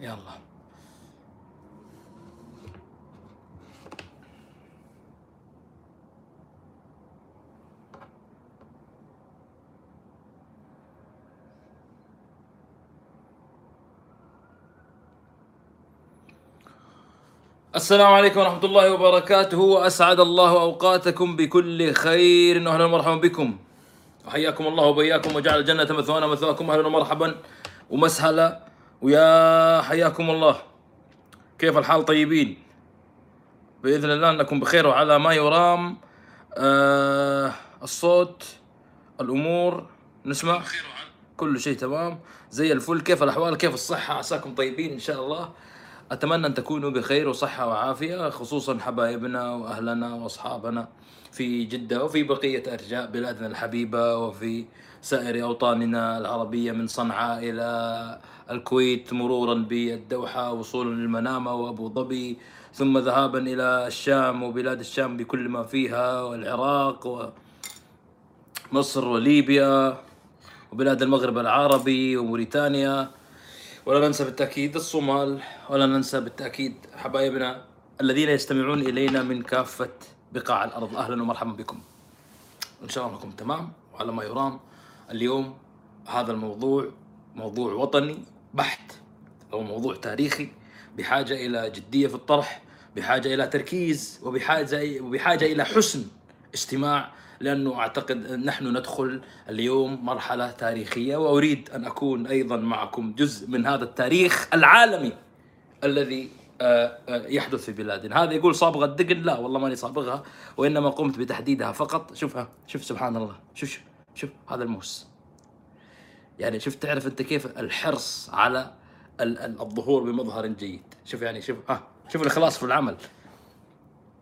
يلا. السلام عليكم ورحمة الله وبركاته. وأسعد الله أوقاتكم بكل خير. وأهلا ومرحبا بكم. وحياكم الله وبياكم وجعل الجنة مثوانا مثواكم. أهلا ومرحبا. ومسهلا. ويا حياكم الله. كيف الحال طيبين؟ بإذن الله أنكم بخير وعلى ما يرام. آه الصوت الأمور نسمع؟ كل شيء تمام. زي الفل. كيف الأحوال؟ كيف الصحة؟ عساكم طيبين إن شاء الله. أتمنى أن تكونوا بخير وصحة وعافية خصوصا حبايبنا وأهلنا وأصحابنا في جدة وفي بقية أرجاء بلادنا الحبيبة وفي سائر أوطاننا العربية من صنعاء إلى الكويت مرورا بالدوحة وصولا للمنامة وأبو ظبي ثم ذهابا إلى الشام وبلاد الشام بكل ما فيها والعراق ومصر وليبيا وبلاد المغرب العربي وموريتانيا. ولا ننسى بالتأكيد الصومال ولا ننسى بالتأكيد حبايبنا الذين يستمعون إلينا من كافة بقاع الأرض. أهلا ومرحبا بكم. إن شاء الله أنكم تمام. وعلى ما يرام اليوم هذا الموضوع موضوع وطني. بحت. أو موضوع تاريخي بحاجة إلى جدية في الطرح بحاجة إلى تركيز وبحاجة وبحاجة إلى حسن استماع لأنه أعتقد نحن ندخل اليوم مرحلة تاريخية وأريد أن أكون أيضا معكم جزء من هذا التاريخ العالمي الذي آه، آه، يحدث في بلادنا. هذا يقول صابغة الدقن لا والله ماني صابغها وإنما قمت بتحديدها فقط. شوفها شوف سبحان الله. شوف شوف, شوف هذا الموس. يعني شوف تعرف أنت كيف الحرص على ال- ال- الظهور بمظهر جيد. شوف يعني شوف آه شوف الإخلاص في العمل.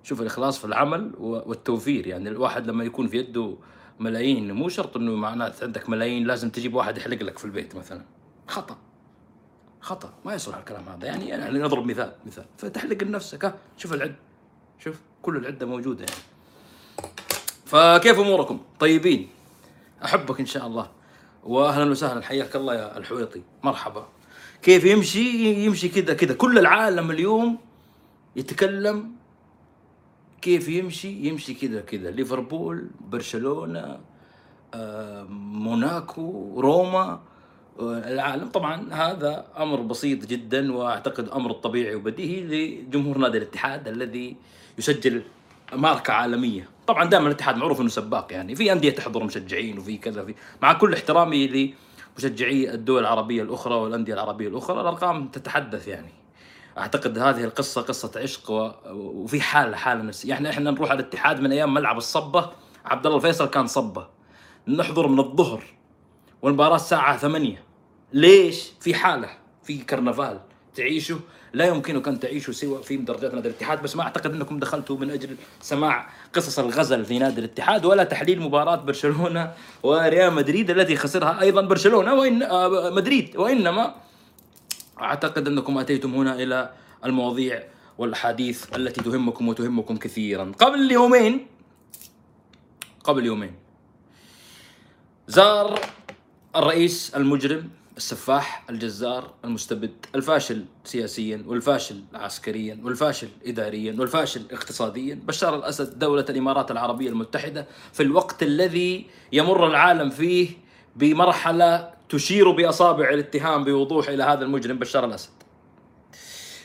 شوف الإخلاص في العمل والتوفير. يعني الواحد لما يكون في يده ملايين مو شرط إنه معناته عندك ملايين لازم تجيب واحد يحلق لك في البيت مثلا. خطأ. خطأ. ما يصلح الكلام هذا. يعني يعني نضرب مثال مثال. فتحلق لنفسك ها شوف العد. شوف كل العدة موجودة يعني. فكيف أموركم؟ طيبين. أحبك إن شاء الله. واهلا وسهلا. حياك الله يا الحويطي. مرحبا. كيف يمشي؟ يمشي كذا كذا. كل العالم اليوم يتكلم كيف يمشي؟ يمشي كذا كذا. ليفربول برشلونة آه، موناكو روما آه، العالم. طبعا هذا أمر بسيط جدا وأعتقد أمر طبيعي وبديهي لجمهور نادي الاتحاد الذي يسجل ماركة عالمية. طبعا دائما الاتحاد معروف إنه سباق يعني. في أندية تحضر مشجعين وفي كذا في مع كل احترامي لمشجعي الدول العربية الأخرى والأندية العربية الأخرى الأرقام تتحدث يعني. أعتقد هذه القصة قصة عشق و... وفي حاله حالة نفسية. يعني إحنا نروح على الاتحاد من أيام ملعب الصبة. عبد الله الفيصل كان صبة. نحضر من الظهر والمباراة الساعة 8 ليش؟ في حالة في كرنفال. تعيشه لا يمكنك أن تعيشوا سوى في درجات نادي الاتحاد بس ما أعتقد أنكم دخلتوا من أجل سماع قصص الغزل في نادي الاتحاد ولا تحليل مباراة برشلونة وريال مدريد التي خسرها أيضا برشلونة. وإن آه، مدريد. وإنما أعتقد أنكم أتيتم هنا إلى المواضيع والأحاديث التي تهمكم وتهمكم كثيرا. قبل يومين قبل يومين زار الرئيس المجرم السفاح الجزار المستبد الفاشل سياسيا والفاشل عسكريا والفاشل اداريا والفاشل اقتصاديا بشار الأسد دولة الإمارات العربية المتحدة في الوقت الذي يمر العالم فيه بمرحلة تشير بأصابع الاتهام بوضوح إلى هذا المجرم بشار الأسد.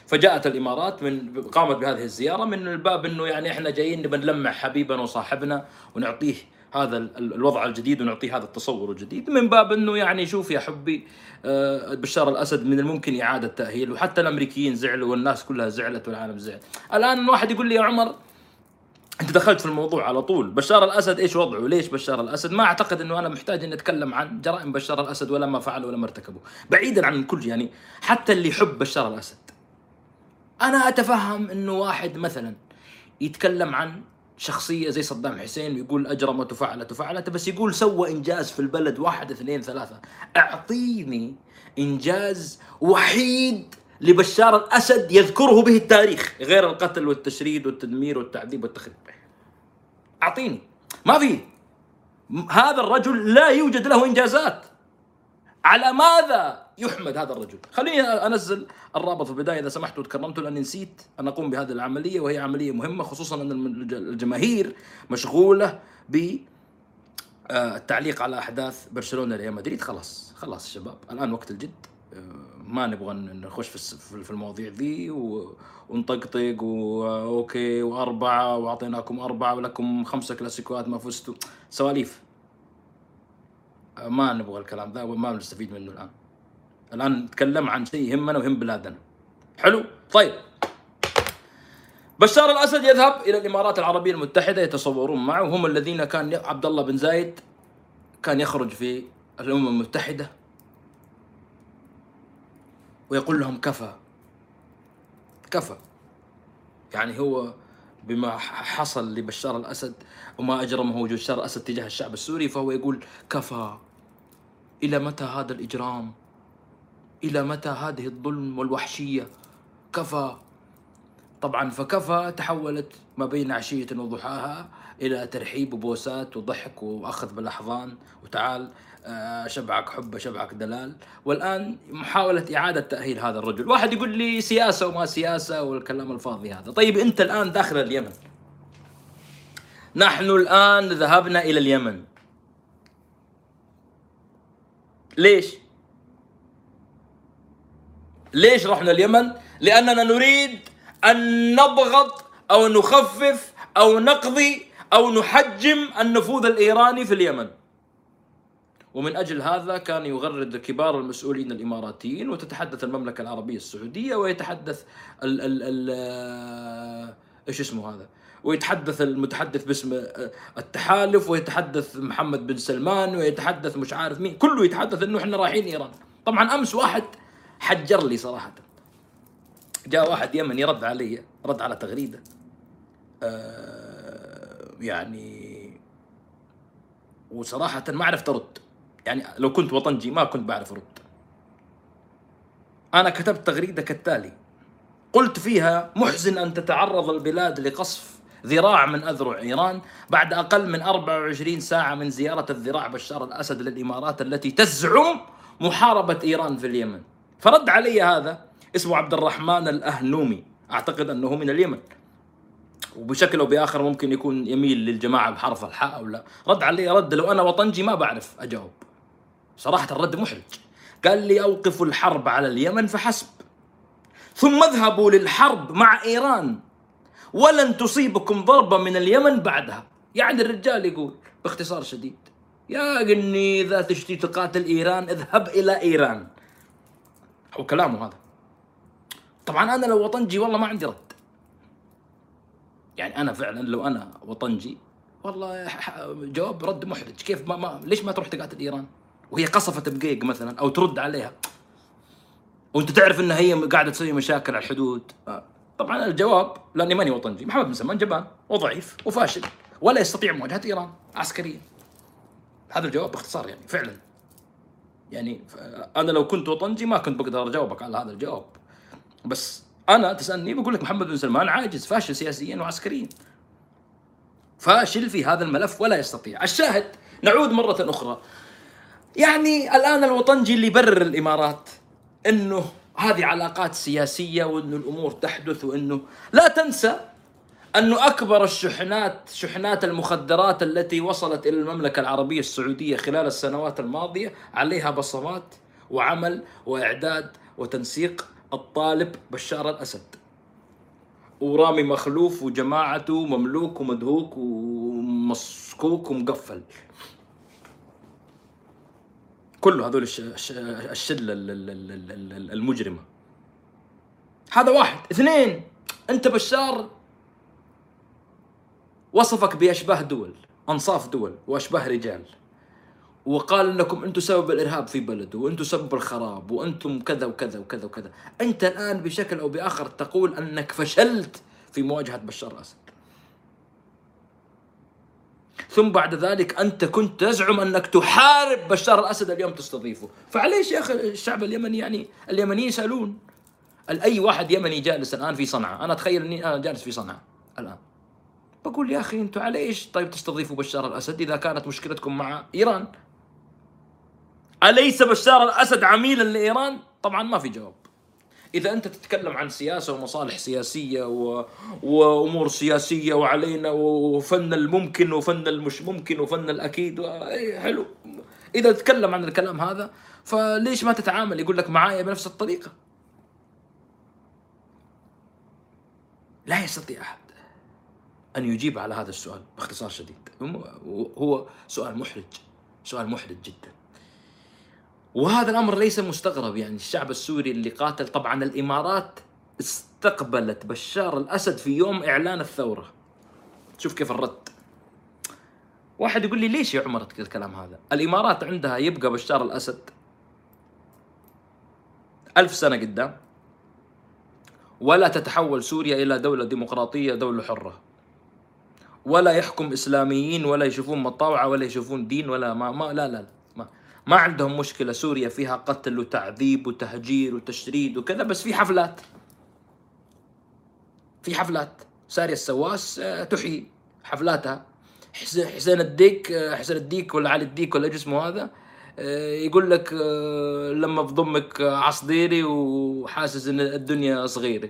فجاءت الإمارات من قامت بهذه الزيارة من الباب إنه يعني إحنا جايين نبى نلمع حبيبنا وصاحبنا ونعطيه هذا ال- ال- الوضع الجديد ونعطيه هذا التصور الجديد من باب إنه يعني شوف يا حبي آه، بشار الأسد من الممكن إعادة تاهيله وحتى الأمريكيين زعلوا والناس كلها زعلت والعالم زعل. الآن واحد يقول لي يا عمر أنت دخلت في الموضوع على طول بشار الأسد إيش وضعه؟ ليش بشار الأسد؟ ما أعتقد إنه أنا محتاج إني أتكلم عن جرائم بشار الأسد ولا ما فعل ولا ما ارتكبه بعيدا عن الكل يعني حتى اللي يحب بشار الأسد. أنا أتفهم إنه واحد مثلا يتكلم عن شخصية زي صدام حسين ويقول اجرمت وفعلت وفعلت بس يقول سوى إنجاز في البلد واحد اثنين ثلاثة. أعطيني إنجاز وحيد لبشار الأسد يذكره به التاريخ غير القتل والتشريد والتدمير والتعذيب والتخريب. أعطيني. ما في. هذا الرجل لا يوجد له إنجازات. على ماذا يحمد هذا الرجل؟ خليني أنزل الرابط في البداية إذا سمحتوا تكرمتوا لأني نسيت أن أقوم بهذه العملية وهي عملية مهمة خصوصا أن الجماهير مشغولة ب آه، التعليق على أحداث برشلونة ريال مدريد. خلاص خلاص شباب الآن وقت الجد. آه، ما نبغى نخش في المواضيع ذي ونطقطق و okay وأربعة وأعطيناكم أربعة ولكم خمسة كلاسيكوات ما فزتوا. سواليف. ما نبغى الكلام ذا وما نستفيد منه الآن. الآن نتكلم عن شيء يهمنا ويهم بلادنا. حلو؟ طيب. بشار الأسد يذهب إلى الإمارات العربية المتحدة يتصورون معه. هم الذين كان عبد الله بن زايد كان يخرج في الأمم المتحدة. ويقول لهم كفى. كفى. يعني هو بما حصل لبشار الأسد وما أجرمه بشار الأسد تجاه الشعب السوري فهو يقول كفى إلى متى هذا الإجرام؟ إلى متى هذه الظلم والوحشية؟ كفى طبعا فكفى تحولت ما بين عشية وضحاها إلى ترحيب وبوسات وضحك وأخذ بالأحضان وتعال شبعك حبه شبعك دلال. والآن محاولة إعادة تأهيل هذا الرجل. واحد يقول لي سياسة وما سياسة والكلام الفاضي هذا. طيب أنت الآن داخل اليمن. نحن الآن ذهبنا إلى اليمن. ليش؟ ليش رحنا اليمن؟ لأننا نريد أن نضغط أو نخفف أو نقضي أو نحجم النفوذ الإيراني في اليمن. ومن أجل هذا كان يغرد كبار المسؤولين الإماراتيين وتتحدث المملكة العربية السعودية ويتحدث ال ال ال إيش اسمه هذا؟ ويتحدث المتحدث باسم التحالف ويتحدث محمد بن سلمان ويتحدث مش عارف مين. كله يتحدث إنه إحنا رايحين إيران. طبعا أمس واحد حجر لي صراحة. جاء واحد يمني رد علي رد على تغريدة. آه يعني وصراحة ما عرفت أرد. يعني لو كنت وطنجي ما كنت بعرف أرد. أنا كتبت تغريدة كالتالي. قلت فيها محزن أن تتعرض البلاد لقصف ذراع من أذرع إيران بعد أقل من 24 ساعة من زيارة الذراع بشار الأسد للإمارات التي تزعم محاربة إيران في اليمن. فرد علي هذا اسمه عبد الرحمن الأهنومي. أعتقد أنه من اليمن. وبشكل أو بآخر ممكن يكون يميل للجماعة بحرف الحاء أو لا. رد علي رد لو أنا وطنجي ما بعرف أجاوب. صراحة الرد محرج قال لي اوقفوا الحرب على اليمن فحسب. ثم اذهبوا للحرب مع إيران. ولن تصيبكم ضربة من اليمن بعدها. يعني الرجال يقول باختصار شديد يا قني إذا تشتي تقاتل إيران اذهب إلى إيران. هو كلامه هذا. طبعا أنا لو وطنجي والله ما عندي رد. يعني أنا فعلا لو أنا وطنجي والله جواب رد محرج. كيف ما, ما ليش ما تروح تقاتل إيران؟ وهي قصفت بقيق مثلا أو ترد عليها. وأنت تعرف ان هي قاعدة تسوي مشاكل على الحدود. طبعا الجواب لأني ماني وطنجي محمد بن سلمان جبان وضعيف وفاشل ولا يستطيع مواجهة إيران عسكريا. هذا الجواب باختصار يعني فعلا. يعني أنا لو كنت وطنجي ما كنت بقدر أجاوبك على هذا الجواب. بس أنا تسألني بقول لك محمد بن سلمان عاجز فاشل سياسيا وعسكريا. فاشل في هذا الملف ولا يستطيع. الشاهد نعود مرة أخرى. يعني الآن الوطنجي اللي يبرر الإمارات أنه هذه علاقات سياسية وأنه الأمور تحدث وأنه لا تنسى أنه أكبر الشحنات شحنات المخدرات التي وصلت إلى المملكة العربية السعودية خلال السنوات الماضية عليها بصمات وعمل وإعداد وتنسيق الطالب بشار الأسد. ورامي مخلوف وجماعته مملوك ومدهوك ومسكوك ومقفل. كل هذول الشلة المجرمة. هذا واحد. اثنين انت بشار وصفك بأشباه دول أنصاف دول وأشباه رجال. وقال إنكم أنتم سبب الإرهاب في بلده وأنتم سبب الخراب وأنتم كذا وكذا وكذا وكذا. أنت الآن بشكل أو بآخر تقول أنك فشلت في مواجهة بشار الأسد. ثم بعد ذلك أنت كنت تزعم أنك تحارب بشار الأسد اليوم تستضيفه. فعليش يا أخي الشعب اليمني يعني اليمنيين يسألون. أي واحد يمني جالس الآن في صنعاء. أنا أتخيل إني أنا جالس في صنعاء الآن. بقول يا أخي أنتم على إيش طيب تستضيفوا بشار الأسد إذا كانت مشكلتكم مع إيران؟ أليس بشار الأسد عميلا لإيران؟ طبعا ما في جواب. إذا أنت تتكلم عن سياسة ومصالح سياسية و... وأمور سياسية وعلينا وفن الممكن وفن المش ممكن وفن الأكيد و... أي حلو. إذا تتكلم عن الكلام هذا فليش ما تتعامل؟ يقول لك معايا بنفس الطريقة. لا يستطيع أحد أن يجيب على هذا السؤال باختصار شديد. هو سؤال محرج سؤال محرج جدا. وهذا الأمر ليس مستغرب يعني الشعب السوري اللي قاتل طبعا الإمارات استقبلت بشار الأسد في يوم إعلان الثورة. شوف كيف الرد. واحد يقول لي ليش يا عمر الكلام هذا؟ الإمارات عندها يبقى بشار الأسد ألف سنة قدام ولا تتحول سوريا إلى دولة ديمقراطية دولة حرة. ولا يحكم إسلاميين ولا يشوفون مطاوعة ولا يشوفون دين ولا ما, ما لا لا ما, ما عندهم مشكلة سوريا فيها قتل وتعذيب وتهجير وتشريد وكذا بس في حفلات. في حفلات. سارية السواس آه، تحيي حفلاتها. حسين الديك آه، حسين الديك ولا علي الديك ولا جسمه هذا آه، يقول لك لما بضمك عصديري وحاسس إن الدنيا صغيرة.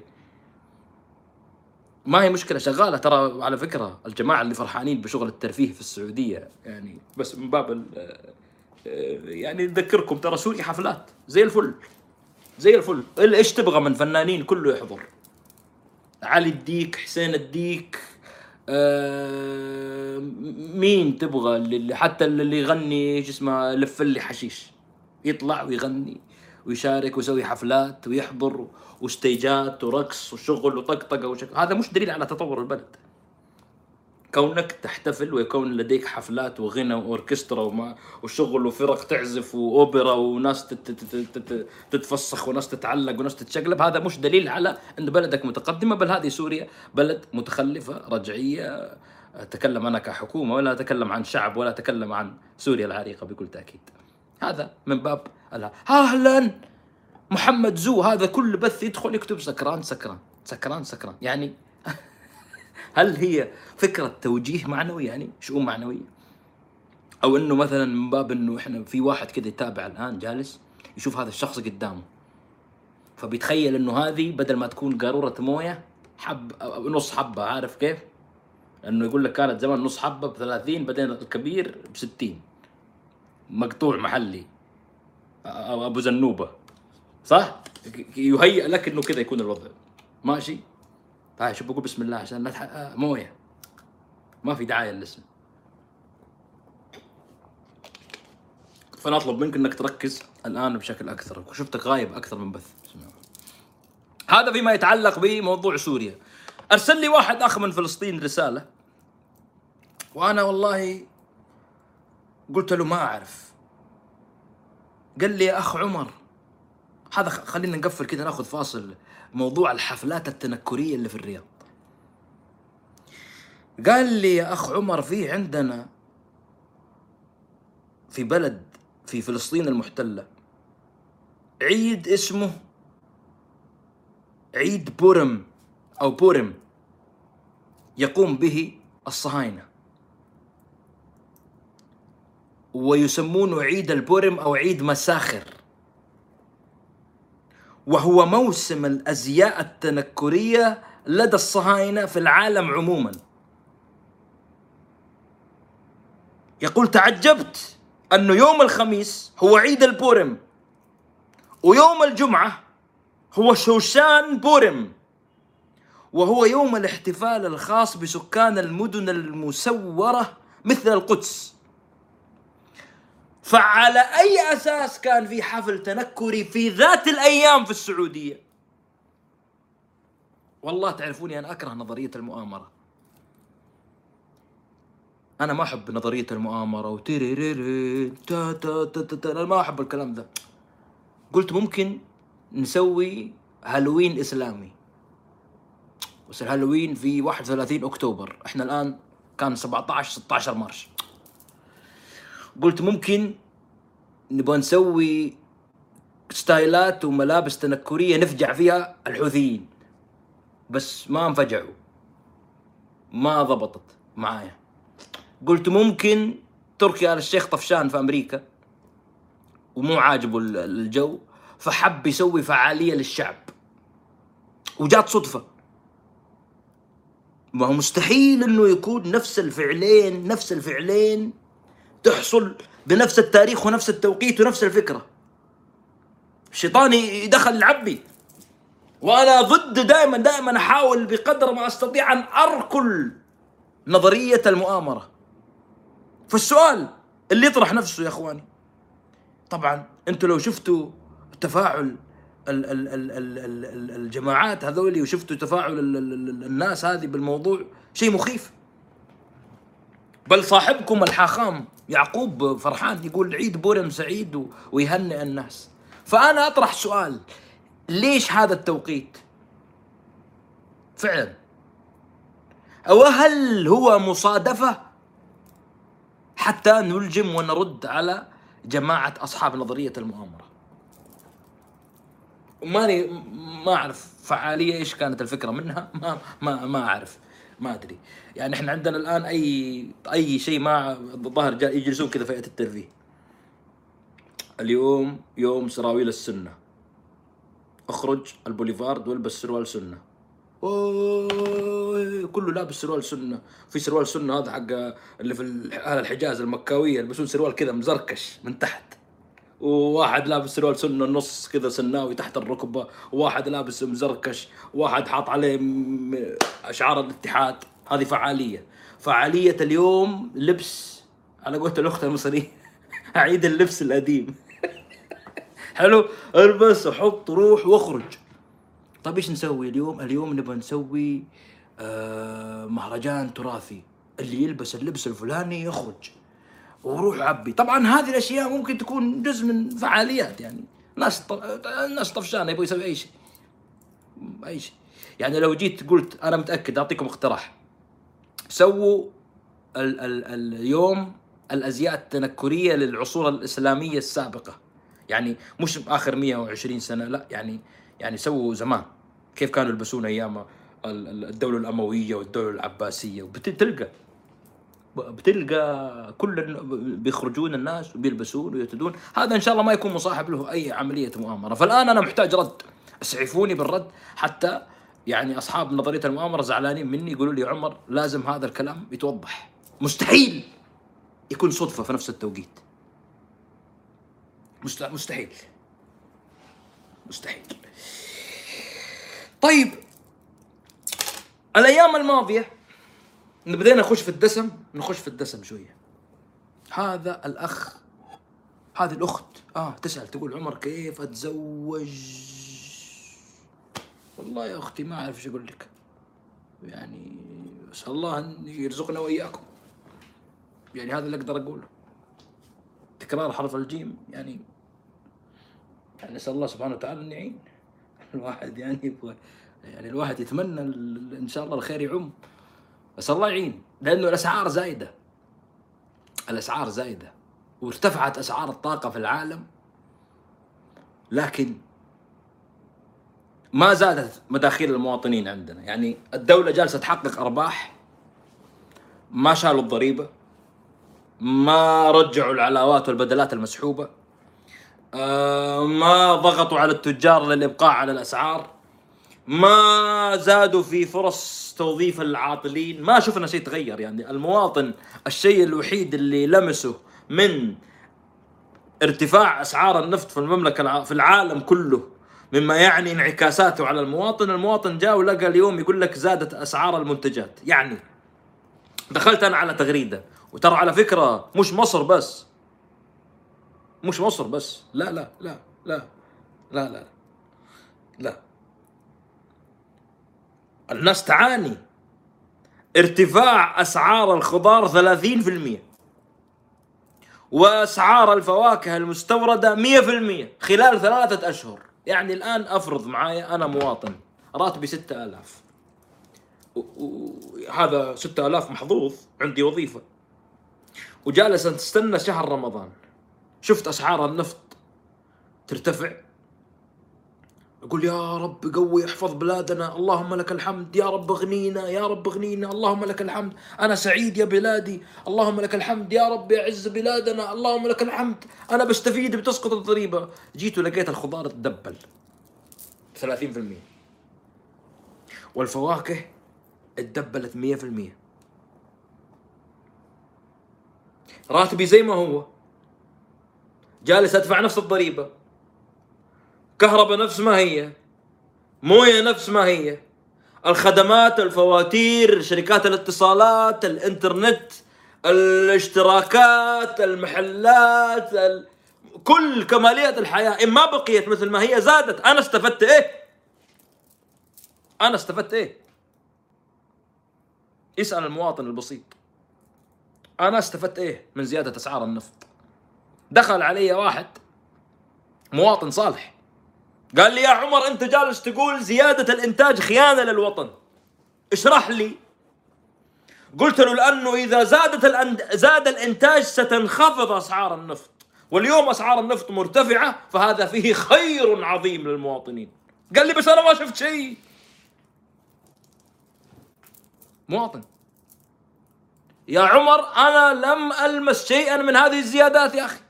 ما هي مشكلة شغالة ترى على فكرة الجماعة اللي فرحانين بشغل الترفيه في السعودية يعني بس من باب يعني نذكركم ترى سوريا حفلات. زي الفل. زي الفل. إيش تبغى من فنانين كله يحضر. علي الديك حسين الديك آه مين تبغى اللي حتى اللي يغني إيش اسمه لف لي حشيش. يطلع ويغني ويشارك ويسوي حفلات ويحضر وستيجات ورقص وشغل وطقطقة وشكل هذا مش دليل على تطور البلد. كونك تحتفل ويكون لديك حفلات وغنى وأوركسترا وما وشغل وفرق تعزف وأوبرا وناس تتفسخ وناس تتعلق وناس تتشقلب. هذا مش دليل على أن بلدك متقدمة بل هذه سوريا بلد متخلفة رجعية. أتكلم أنا كحكومة ولا أتكلم عن شعب ولا أتكلم عن سوريا العريقة بكل تأكيد. هذا من باب أهلا! محمد زو هذا كل بث يدخل يكتب سكران سكران سكران سكران. يعني هل هي فكرة توجيه معنوي؟ يعني شؤون معنوية أو إنه مثلا من باب إنه إحنا في واحد كذا يتابع الآن جالس يشوف هذا الشخص قدامه. فبيتخيل إنه هذه بدل ما تكون قارورة موية حب نص حبة عارف كيف؟ إنه يقول لك كانت زمان نص حبة ب 30 بعدين الكبير ب 60 مقطوع محلي. أبو زنوبة. صح؟ يهيئ لك إنه كذا يكون الوضع. ماشي؟ هاي شو بقول بسم الله عشان لا تح... آه مويه. ما في دعاية للاسم. فأنا أطلب منك إنك تركز الآن بشكل أكثر. وشفتك غايب أكثر من بث. هذا فيما يتعلق بموضوع سوريا. أرسل لي واحد أخ من فلسطين رسالة. وأنا والله قلت له ما أعرف. قال لي يا أخ عمر هذا خلينا نقفل كذا ناخذ فاصل موضوع الحفلات التنكرية اللي في الرياض. قال لي يا أخ عمر في عندنا في بلد في فلسطين المحتلة عيد اسمه عيد بورم أو بوريم يقوم به الصهاينة. ويسمونه عيد البوريم أو عيد مساخر. وهو موسم الأزياء التنكرية لدى الصهاينة في العالم عموما. يقول تعجبت انه يوم الخميس هو عيد البوريم ويوم الجمعة هو شوشان بورم وهو يوم الاحتفال الخاص بسكان المدن المسورة مثل القدس. فعلى أي أساس كان في حفل تنكري في ذات الأيام في السعودية؟ والله تعرفوني أنا أكره نظرية المؤامرة. أنا ما أحب نظرية المؤامرة وتيريريري تا تا تا تا, تا أنا ما أحب الكلام ده قلت ممكن نسوي هالوين إسلامي. بس الهالوين في 31 أكتوبر. إحنا الآن كان 17 16 March. قلت ممكن نبغى نسوي ستايلات وملابس تنكرية نفجع فيها الحوثيين. بس ما انفجعوا. ما ضبطت معايا. قلت ممكن تركي آل الشيخ طفشان في أمريكا. ومو عاجبه ال- الجو. فحب يسوي فعالية للشعب. وجات صدفة. ما هو مستحيل إنه يكون نفس الفعلين نفس الفعلين تحصل بنفس التاريخ ونفس التوقيت ونفس الفكرة. الشيطان يدخل العبي. وأنا ضد دائما دائما أحاول بقدر ما أستطيع أن أركل نظرية المؤامرة. فالسؤال اللي يطرح نفسه يا أخواني طبعا أنتم لو شفتوا تفاعل ال ال ال ال ال ال الجماعات هذولي وشفتوا تفاعل ال ال ال الناس هذه بالموضوع شيء مخيف. بل صاحبكم الحاخام يعقوب فرحان يقول عيد بورم سعيد ويهنئ الناس. فأنا أطرح سؤال ليش هذا التوقيت؟ فعلا. أو هل هو مصادفة حتى نلجم ونرد على جماعة أصحاب نظرية المؤامرة؟ ماني ما أعرف فعالية إيش كانت الفكرة منها ما ما ما أعرف. ما أدري. يعني إحنا عندنا الآن أي أي شيء ما الظاهر يجلسون كذا هيئة الترفيه. اليوم يوم سراويل السنة. أخرج البوليفارد والبس سروال سنة. أوه، كله لابس سروال سنة. في سروال سنة هذا حق اللي في أهل الحجاز المكاوية يلبسون سروال كذا مزركش من تحت. وواحد لابس سروال سنة نص كذا سناوي تحت الركبة وواحد لابس مزركش وواحد حاط عليه أشعار الاتحاد. هذه فعالية. فعالية اليوم لبس على قولة الأخت المصرية أعيد اللبس القديم. حلو؟ ألبس وحط روح وأخرج. طيب إيش نسوي اليوم؟ اليوم نبغى نسوي آه مهرجان تراثي. اللي يلبس اللبس الفلاني يخرج. وروح عبي. طبعا هذه الأشياء ممكن تكون جزء من فعاليات يعني. ناس. الناس طفشانه يبغى يسوي أي شيء. أي شيء. يعني لو جيت قلت أنا متأكد أعطيكم اقتراح. سووا ال ال اليوم الأزياء التنكرية للعصور الإسلامية السابقة. يعني مش اخر 120 سنة لا يعني يعني سووا زمان. كيف كانوا يلبسون أيام ال- ال- الدولة الأموية والدولة العباسية؟ وبتلقى بتلقى كل بيخرجون الناس وبيلبسون ويرتدون هذا إن شاء الله ما يكون مصاحب له أي عملية مؤامرة. فالآن أنا محتاج رد. اسعفوني بالرد. حتى يعني أصحاب نظرية المؤامرة زعلانين مني يقولوا لي عمر لازم هذا الكلام يتوضح. مستحيل يكون صدفة في نفس التوقيت. مست- مستحيل. مستحيل. طيب الأيام الماضية بدينا نخش في الدسم نخش في الدسم شوية. هذا الأخ هذه الأخت. آه تسأل تقول عمر كيف أتزوج؟ والله يا أختي ما أعرف إيش أقول لك. يعني أسأل الله أن يرزقنا وإياكم. يعني هذا اللي أقدر أقوله. تكرار حرف الجيم يعني يعني نسال الله سبحانه وتعالى أن يعين. الواحد يعني يعني الواحد يتمنى إن شاء الله الخير يعم. بس الله يعين لأنه الأسعار زايدة. الأسعار زايدة. وارتفعت أسعار الطاقة في العالم لكن ما زادت مداخيل المواطنين عندنا. يعني الدولة جالسة تحقق أرباح ما شالوا الضريبة ما رجعوا العلاوات والبدلات المسحوبة آه، ما ضغطوا على التجار للإبقاء على الأسعار. ما زادوا في فرص توظيف العاطلين. ما شفنا شيء تغير يعني. المواطن الشيء الوحيد اللي لمسه من ارتفاع أسعار النفط في المملكة في العالم كله مما يعني انعكاساته على المواطن. المواطن جاء ولقى اليوم يقول لك زادت أسعار المنتجات. يعني دخلت أنا على تغريدة وترى على فكرة مش مصر بس. مش مصر بس. لا لا لا لا لا لا. لا. الناس تعاني. ارتفاع أسعار الخضار 30% وأسعار الفواكه المستوردة 100% خلال ثلاثة أشهر. يعني الآن أفرض معايا أنا مواطن راتبي 6000 وهذا 6000 محظوظ عندي وظيفة. وجالس تستنى شهر رمضان. شفت أسعار النفط ترتفع. يقول يا رب قوي احفظ بلادنا اللهم لك الحمد. يا رب اغنينا يا رب اغنينا اللهم لك الحمد. أنا سعيد يا بلادي اللهم لك الحمد. يا رب يعز بلادنا اللهم لك الحمد. أنا بستفيد بتسقط الضريبة. جيت ولقيت الخضار تدبل. 30% والفواكه تدبلت 100% راتبي زي ما هو. جالس أدفع نفس الضريبة. كهرباء نفس ما هي موية نفس ما هي. الخدمات الفواتير شركات الاتصالات الإنترنت الاشتراكات المحلات ال... كل كماليات الحياة. إن ما بقيت مثل ما هي زادت. أنا استفدت إيه؟ أنا استفدت إيه؟ اسأل المواطن البسيط. أنا استفدت إيه من زيادة أسعار النفط؟ دخل علي واحد مواطن صالح. قال لي يا عمر أنت جالس تقول زيادة الإنتاج خيانة للوطن. اشرح لي. قلت له لأنه إذا زادت الأند... زاد الإنتاج ستنخفض أسعار النفط. واليوم أسعار النفط مرتفعة فهذا فيه خير عظيم للمواطنين. قال لي بس أنا ما شفت شيء. مواطن. يا عمر أنا لم ألمس شيئا من هذه الزيادات يا أخي.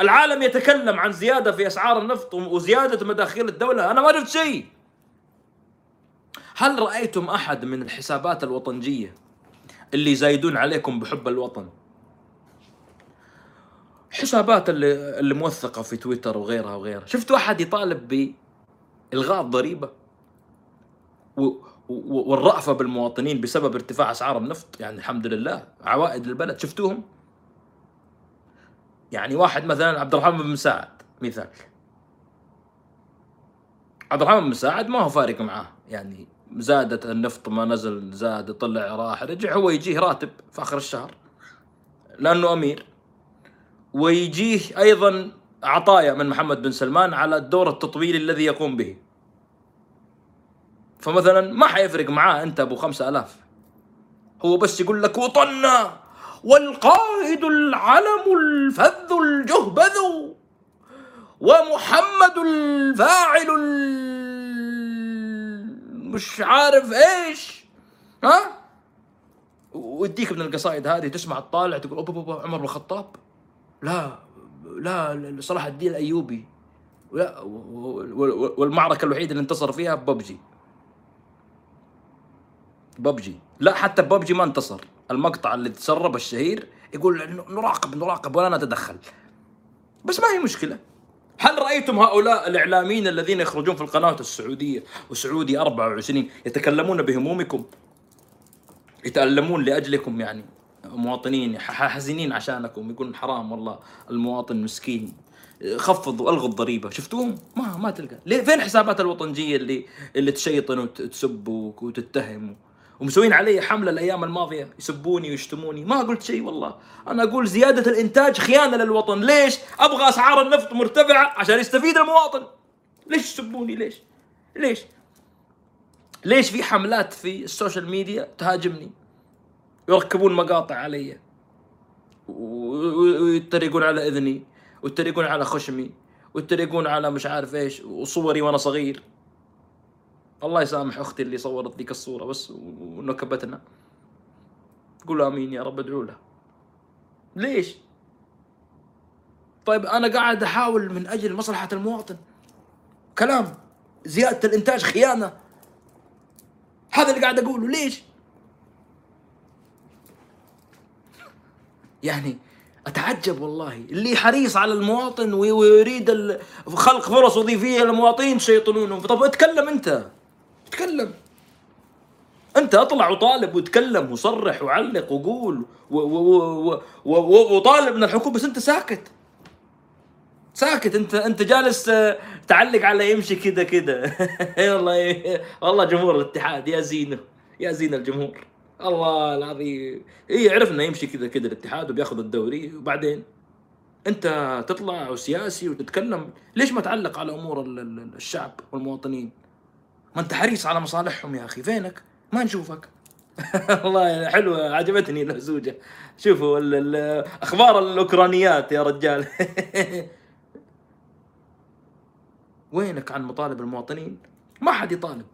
العالم يتكلم عن زيادة في أسعار النفط وزيادة مداخيل الدولة. أنا ما شفت شيء. هل رأيتم أحد من الحسابات الوطنجية اللي يزايدون عليكم بحب الوطن؟ حسابات اللي, اللي موثقة في تويتر وغيرها وغيرها. شفتوا احد يطالب بإلغاء الضريبة والرأفة بالمواطنين بسبب ارتفاع أسعار النفط؟ يعني الحمد لله. عوائد للبلد شفتوهم؟ يعني واحد مثلا عبد الرحمن بن مساعد مثال. عبد الرحمن بن مساعد ما هو فارق معاه. يعني زادت النفط ما نزل زاد طلع راح رجع هو يجيه راتب في آخر الشهر. لأنه أمير. ويجيه أيضا عطايا من محمد بن سلمان على الدور التطويلي الذي يقوم به. فمثلا ما حيفرق معاه أنت أبو خمسة آلاف. هو بس يقول لك وطننا! والقائد العلم الفذ الجهبذ ومحمد الفاعل مش عارف إيش ها؟ ويديك من القصائد هذه تسمع الطالع تقول أوب أوب عمر بن الخطاب؟ لا لا صلاح الدين الأيوبي. لا والمعركة الوحيدة اللي انتصر فيها ببجي ببجي لا حتى ببجي ما انتصر. المقطع اللي تسرب الشهير يقول نراقب نراقب ولا نتدخل. بس ما هي مشكلة. هل رأيتم هؤلاء الإعلاميين الذين يخرجون في القنوات السعودية وسعودي 24 يتكلمون بهمومكم؟ يتألمون لأجلكم يعني مواطنين حزينين عشانكم يقولون حرام والله المواطن مسكين. خفضوا ألغوا الضريبة. شفتوهم؟ ما ما تلقى. ليه؟ فين حسابات الوطنجية اللي اللي تشيطن وتسب وتتهم؟ ومسوين علي حملة الأيام الماضية يسبوني ويشتموني. ما قلت شيء والله. أنا أقول زيادة الإنتاج خيانة للوطن. ليش؟ أبغى أسعار النفط مرتفعة عشان يستفيد المواطن. ليش يسبوني؟ ليش؟ ليش؟ ليش في حملات في ال social media تهاجمني؟ يركبون مقاطع علي ويتريقون على إذني ويتريقون على خشمي ويتريقون على مش عارف إيش وصوري وأنا صغير. الله يسامح أختي اللي صورت ذيك الصورة بس ونكبتنا. قول آمين يا رب ادعو له. ليش؟ طيب أنا قاعد أحاول من أجل مصلحة المواطن. كلام زيادة الإنتاج خيانة. هذا اللي قاعد أقوله ليش؟ يعني أتعجب والله. اللي حريص على المواطن ويريد خلق فرص وظيفيه للمواطنين شيطنونهم. طب اتكلم أنت. تكلم. أنت أطلع وطالب وتكلم وصرح وعلق وقول وطالب من الحكومة بس أنت ساكت. ساكت. انت أنت جالس تعلق على يمشي كذا كذا والله والله جمهور الاتحاد. يا زينة. يا زين الجمهور. الله العظيم. اي عرفنا يمشي كذا كذا الاتحاد وبياخذ الدوري. وبعدين؟ أنت تطلع وسياسي وتتكلم. ليش ما تعلق على أمور الشعب والمواطنين؟ ما انت حريص على مصالحهم يا أخي. فينك؟ ما نشوفك. والله حلوة عجبتني الهزوجه شوفوا أخبار الأوكرانيات يا رجال. وينك عن مطالب المواطنين؟ ما حد يطالب.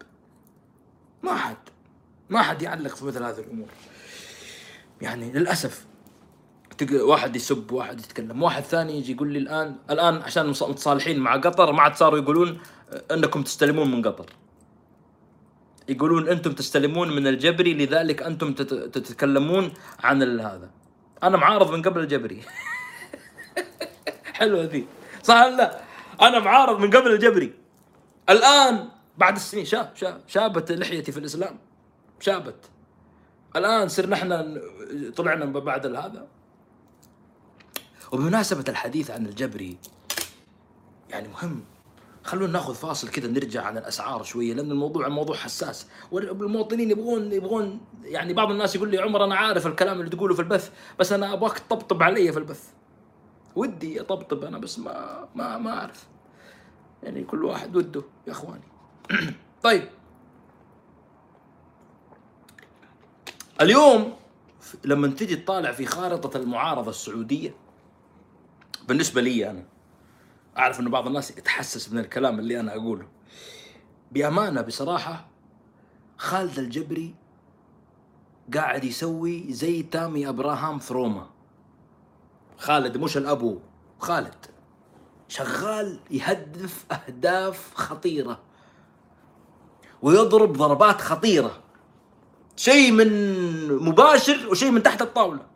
ما حد. ما حد يعلق في مثل هذه الأمور. يعني للأسف واحد يسب واحد يتكلم. واحد ثاني يجي يقول لي الآن الآن عشان متصالحين مع قطر ما عاد صاروا يقولون أنكم تستلمون من قطر. يقولون أنتم تستلمون من الجبري لذلك أنتم تتكلمون عن هذا. أنا معارض من قبل الجبري. حلوة ذي. صح لا؟ أنا معارض من قبل الجبري. الآن بعد السنين شاب شاب شابت لحيتي في الإسلام. شابت. الآن صرنا إحنا طلعنا بعد هذا. وبمناسبة الحديث عن الجبري يعني مهم. خلونا ناخذ فاصل كذا نرجع عن الأسعار شوية لأن الموضوع الموضوع حساس. والمواطنين يبغون يبغون يعني بعض الناس يقول لي عمر أنا عارف الكلام اللي تقوله في البث بس أنا أبغاك تطبطب علي في البث. ودي أطبطب أنا بس ما ما ما أعرف. يعني كل واحد وده يا إخواني. طيب. اليوم لما تجي تطالع في خارطة المعارضة السعودية بالنسبة لي أنا أعرف أنه بعض الناس يتحسس من الكلام اللي أنا أقوله. بأمانة بصراحة خالد الجبري قاعد يسوي زي تامي أبراهام في روما. خالد مش الأبو خالد. شغال يهدف أهداف خطيرة. ويضرب ضربات خطيرة. شيء من مباشر وشيء من تحت الطاولة.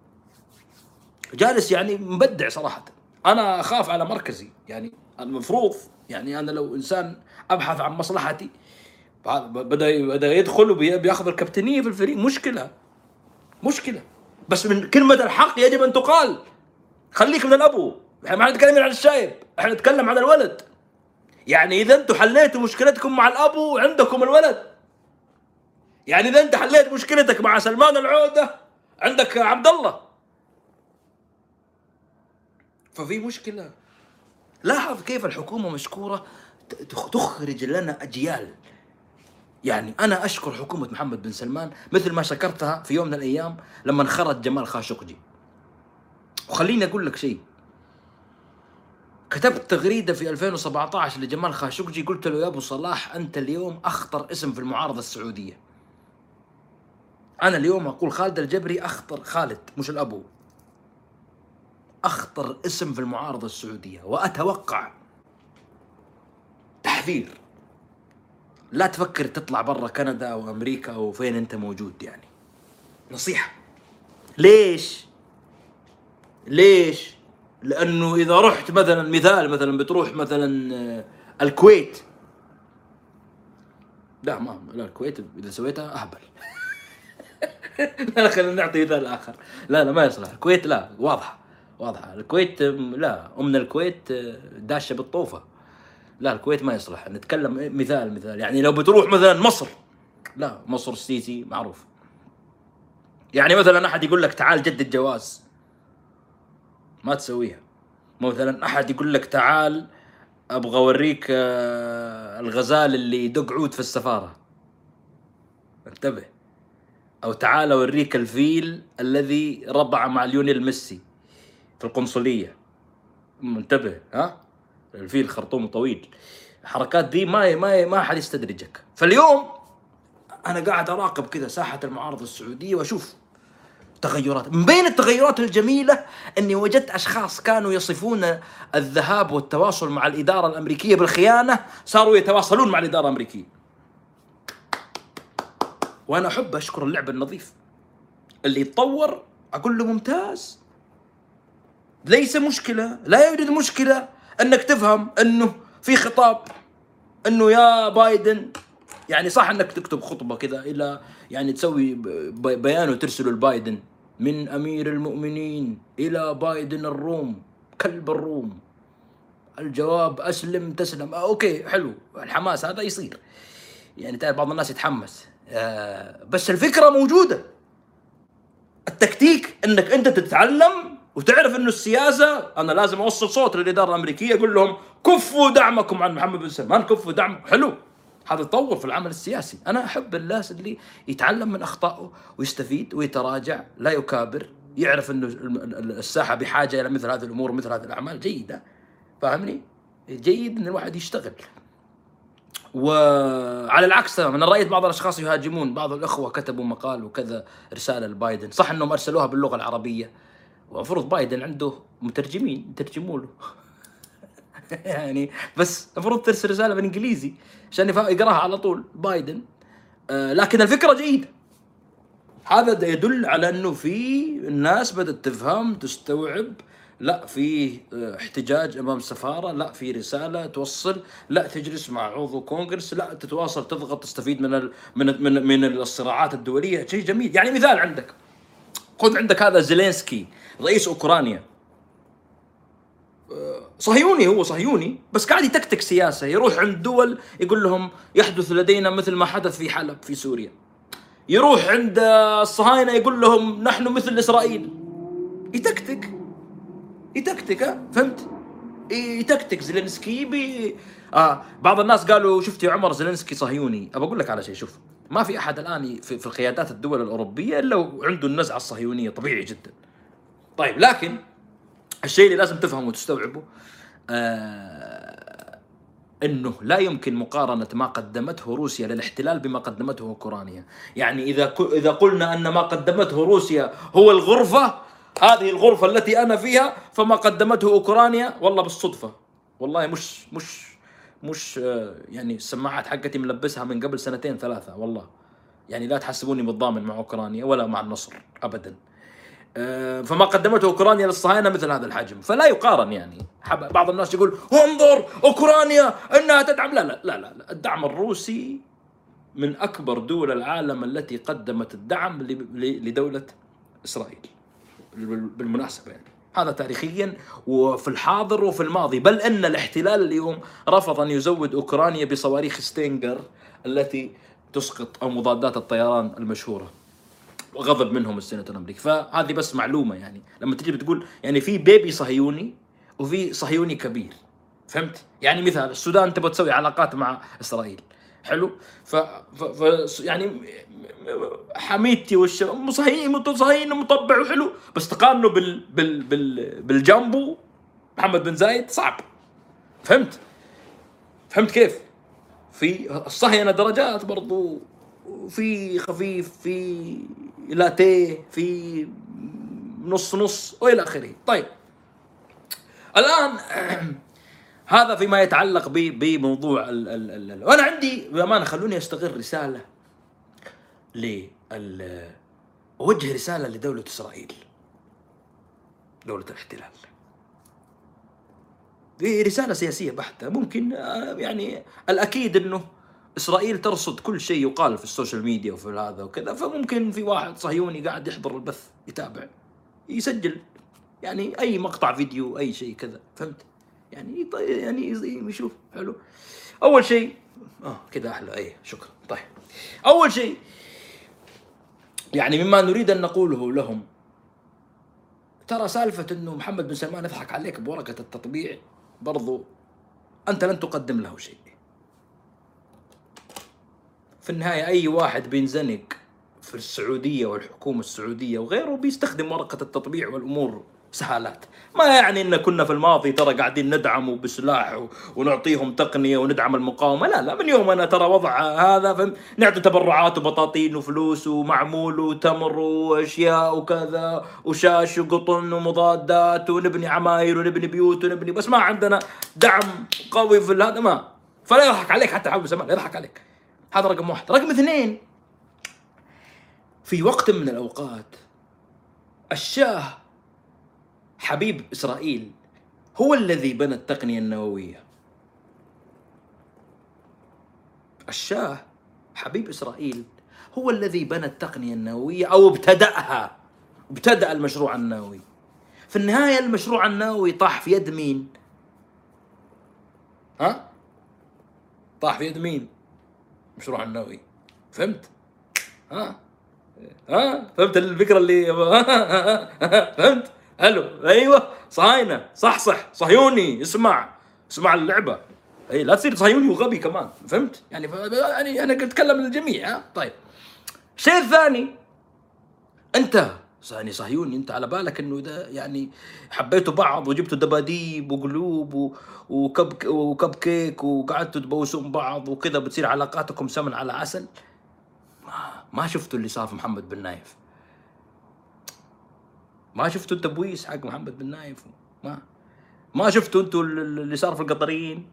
جالس يعني مبدع صراحة. أنا أخاف على مركزي. يعني المفروض يعني أنا لو إنسان أبحث عن مصلحتي بدأ بدأ يدخل وبياخذ الكابتنية في الفريق. مشكلة. مشكلة. بس من كلمة الحق يجب أن تقال. خليك من الأبو. إحنا ما نتكلم عن الشايب. إحنا نتكلم عن الولد. يعني إذا أنتم حليتوا مشكلتكم مع الأبو عندكم الولد. يعني إذا أنت حليت مشكلتك مع سلمان العودة عندك عبد الله. ففي مشكلة. لاحظ كيف الحكومة مشكورة تخرج لنا أجيال. يعني أنا أشكر حكومة محمد بن سلمان مثل ما شكرتها في يوم من الأيام لما خرج جمال خاشقجي. وخليني أقول لك شيء. كتبت تغريدة في 2017 لجمال خاشقجي قلت له يا أبو صلاح أنت اليوم أخطر اسم في المعارضة السعودية. أنا اليوم أقول خالد الجبري أخطر خالد مش الأبو. أخطر اسم في المعارضة السعودية وأتوقع تحذير. لا تفكر تطلع برا كندا أو أمريكا أو فين أنت موجود يعني. نصيحة. ليش؟ ليش؟ لأنه إذا رحت مثلا مثال مثلا بتروح مثلا آه، الكويت. لا ما لا الكويت إذا سويتها أهبل. لا خلينا نعطي مثال آخر. لا لا ما يصلح. الكويت لا واضحة. واضحه الكويت لا ام الكويت داشه بالطوفة. لا الكويت ما يصلح. نتكلم مثال مثال. يعني لو بتروح مثلا مصر لا مصر السيسي معروف. يعني مثلا أحد يقول لك تعال جدد جواز. ما تسويها. مثلا أحد يقول لك تعال أبغى أوريك آه، الغزال اللي يدق عود في السفارة. انتبه. أو تعال أوريك الفيل الذي ربع مع ليونيل ميسي في القنصلية. منتبه ها؟ الفيل خرطوم طويل. الحركات دي ما ما ما حد يستدرجك فاليوم أنا قاعد أراقب كذا ساحة المعارضه السعودية وأشوف تغيرات. من بين التغيرات الجميلة إني وجدت أشخاص كانوا يصفون الذهاب والتواصل مع الإدارة الأمريكية بالخيانة صاروا يتواصلون مع الإدارة الأمريكية. وأنا أحب أشكر اللعب النظيف. اللي يتطور أقول له ممتاز. ليس مشكلة لا يوجد مشكلة إنك تفهم إنه في خطاب إنه يا بايدن يعني صح إنك تكتب خطبة كذا إلى يعني تسوي بيان وترسله لبايدن. من أمير المؤمنين إلى بايدن الروم كلب الروم. الجواب أسلم تسلم. آه okay حلو. الحماس هذا يصير. يعني تعرف بعض الناس يتحمس. آه، بس الفكرة موجودة. التكتيك إنك أنت تتعلم وتعرف إنه السياسة أنا لازم أوصل صوت للإدارة الأمريكية أقول لهم كفوا دعمكم عن محمد بن سلمان كفوا دعم حلو. هذا يطور في العمل السياسي. أنا أحب الناس اللي يتعلم من أخطائه ويستفيد ويتراجع لا يكابر يعرف إنه الساحة بحاجة إلى مثل هذه الأمور ومثل هذه الأعمال. جيدة. فاهمني؟ جيد إن الواحد يشتغل. وعلى العكس تماما أنا رأيت بعض الأشخاص يهاجمون. بعض الأخوة كتبوا مقال وكذا رسالة لبايدن. صح إنهم أرسلوها باللغة العربية. ومفروض بايدن عنده مترجمين يترجموا له. يعني بس المفروض ترسل رسالة بالإنجليزي عشان يقراها على طول. بايدن. آه لكن الفكرة جيدة. هذا يدل على إنه في الناس بدأت تفهم تستوعب. لا في آه، احتجاج أمام السفاره لا في رسالة توصل لا تجلس مع عضو كونغرس لا تتواصل تضغط تستفيد من ال من من من الصراعات الدولية. شيء جميل. يعني مثال عندك. خذ عندك هذا زيلينسكي. رئيس أوكرانيا. صهيوني هو صهيوني بس قاعد يتكتك سياسة يروح عند دول يقول لهم يحدث لدينا مثل ما حدث في حلب في سوريا. يروح عند الصهاينة يقول لهم نحن مثل إسرائيل. يتكتك. يتكتك فهمت؟ يتكتك. زيلينسكي بي آه بعض الناس قالوا شفت يا عمر زيلينسكي صهيوني. أبى أقول لك على شيء شوف ما في أحد الآن في, في القيادات الدول الأوروبية إلا عنده النزعة الصهيونية طبيعي جدا. طيب لكن الشيء اللي لازم تفهمه وتستوعبه آه إنه لا يمكن مقارنة ما قدمته روسيا للاحتلال بما قدمته أوكرانيا، يعني إذا إذا قلنا أن ما قدمته روسيا هو الغرفة هذه الغرفة التي أنا فيها فما قدمته أوكرانيا والله بالصدفة. والله مش مش مش آه، يعني السماعات حقتي ملبسها من قبل سنتين ثلاثة والله. يعني لا تحسبوني بالضامن مع أوكرانيا ولا مع النصر ابدا. فما قدمته أوكرانيا للصهاينة مثل هذا الحجم. فلا يقارن يعني. بعض الناس يقول انظر أوكرانيا إنها تدعم. لا لا لا لا الدعم الروسي من أكبر دول العالم التي قدمت الدعم لدولة إسرائيل. بالمناسبة يعني. هذا تاريخيا وفي الحاضر وفي الماضي. بل إن الاحتلال اليوم رفض أن يزود أوكرانيا بصواريخ ستينجر التي تسقط أو مضادات الطيران المشهورة. وغضب منهم السناتور الأمريكي. فهذه بس معلومة يعني. لما تجي بتقول يعني في baby صهيوني وفي صهيوني كبير. فهمت؟ يعني مثال السودان تبغى تسوي علاقات مع إسرائيل. حلو؟ ف, ف... ف... يعني حميدتي والشباب مصهين صهيين مطبع وحلو بس تقارنه بال... بال... بال... بالجامبو محمد بن زايد صعب. فهمت؟ فهمت كيف؟ في الصهينه درجات برضو في خفيف في لاتيه في نص نص وإلى آخره. طيب. الآن هذا فيما يتعلق بموضوع ال ال ال وأنا عندي بأمانة خلوني أستغل رسالة ل أوجه رسالة لدولة إسرائيل. دولة الاحتلال. دي رسالة سياسية بحتة. ممكن آه، يعني الأكيد إنه إسرائيل ترصد كل شيء يقال في ال social media وفي هذا وكذا فممكن في واحد صهيوني قاعد يحضر البث يتابع يسجل يعني أي مقطع فيديو أي شيء كذا فهمت؟ يعني يعني يشوف حلو. أول شيء آه كذا أحلى اي شكرا. طيب. أول شيء يعني مما نريد أن نقوله لهم ترى سالفة إنه محمد بن سلمان يضحك عليك بورقة التطبيع برضو أنت لن تقدم له شيء. في النهاية أي واحد بينزنق في السعودية والحكومة السعودية وغيره بيستخدم ورقة التطبيع والأمور سهالات. ما يعني إن كنا في الماضي ترى قاعدين ندعم بسلاح ونعطيهم تقنية وندعم المقاومة. لا لا من يوم أنا ترى وضع هذا فهم نعطي تبرعات وبطاطين وفلوس ومعمول وتمر وأشياء وكذا وشاش وقطن ومضادات ونبني عماير ونبني بيوت ونبني بس ما عندنا دعم قوي في هذا ما. فلا يضحك عليك حتى حول زمان يضحك عليك. هذا رقم واحد رقم اثنين في وقت من الأوقات الشاه حبيب إسرائيل هو الذي بنى التقنية النووية الشاه حبيب إسرائيل هو الذي بنى التقنية النووية أو ابتدأها ابتدأ المشروع النووي في النهاية المشروع النووي طاح في يد مين؟ ها؟ طاح في يد مين؟ المشروع النووي. فهمت؟ ها؟ ها؟ فهمت الفكرة اللي فهمت؟ حلو. أيوه. صهاينه صح صح. صهيوني. اسمع. اسمع اللعبة. اي لا تصير صهيوني وغبي كمان. فهمت؟ يعني يعني أنا أتكلم للجميع ها؟ طيب. الشيء الثاني أنت يعني صهيوني انت على بالك انه ده يعني حبيتوا بعض وجبتوا دباديب وقلوب وكب وكب كيك وقعدتوا تبوسون بعض وكذا بتصير علاقاتكم سمن على عسل؟ ما, ما شفتوا اللي صار في محمد بن نايف. ما شفتوا التبويس حق محمد بن نايف؟ ما ما شفتوا أنتوا اللي صار في القطريين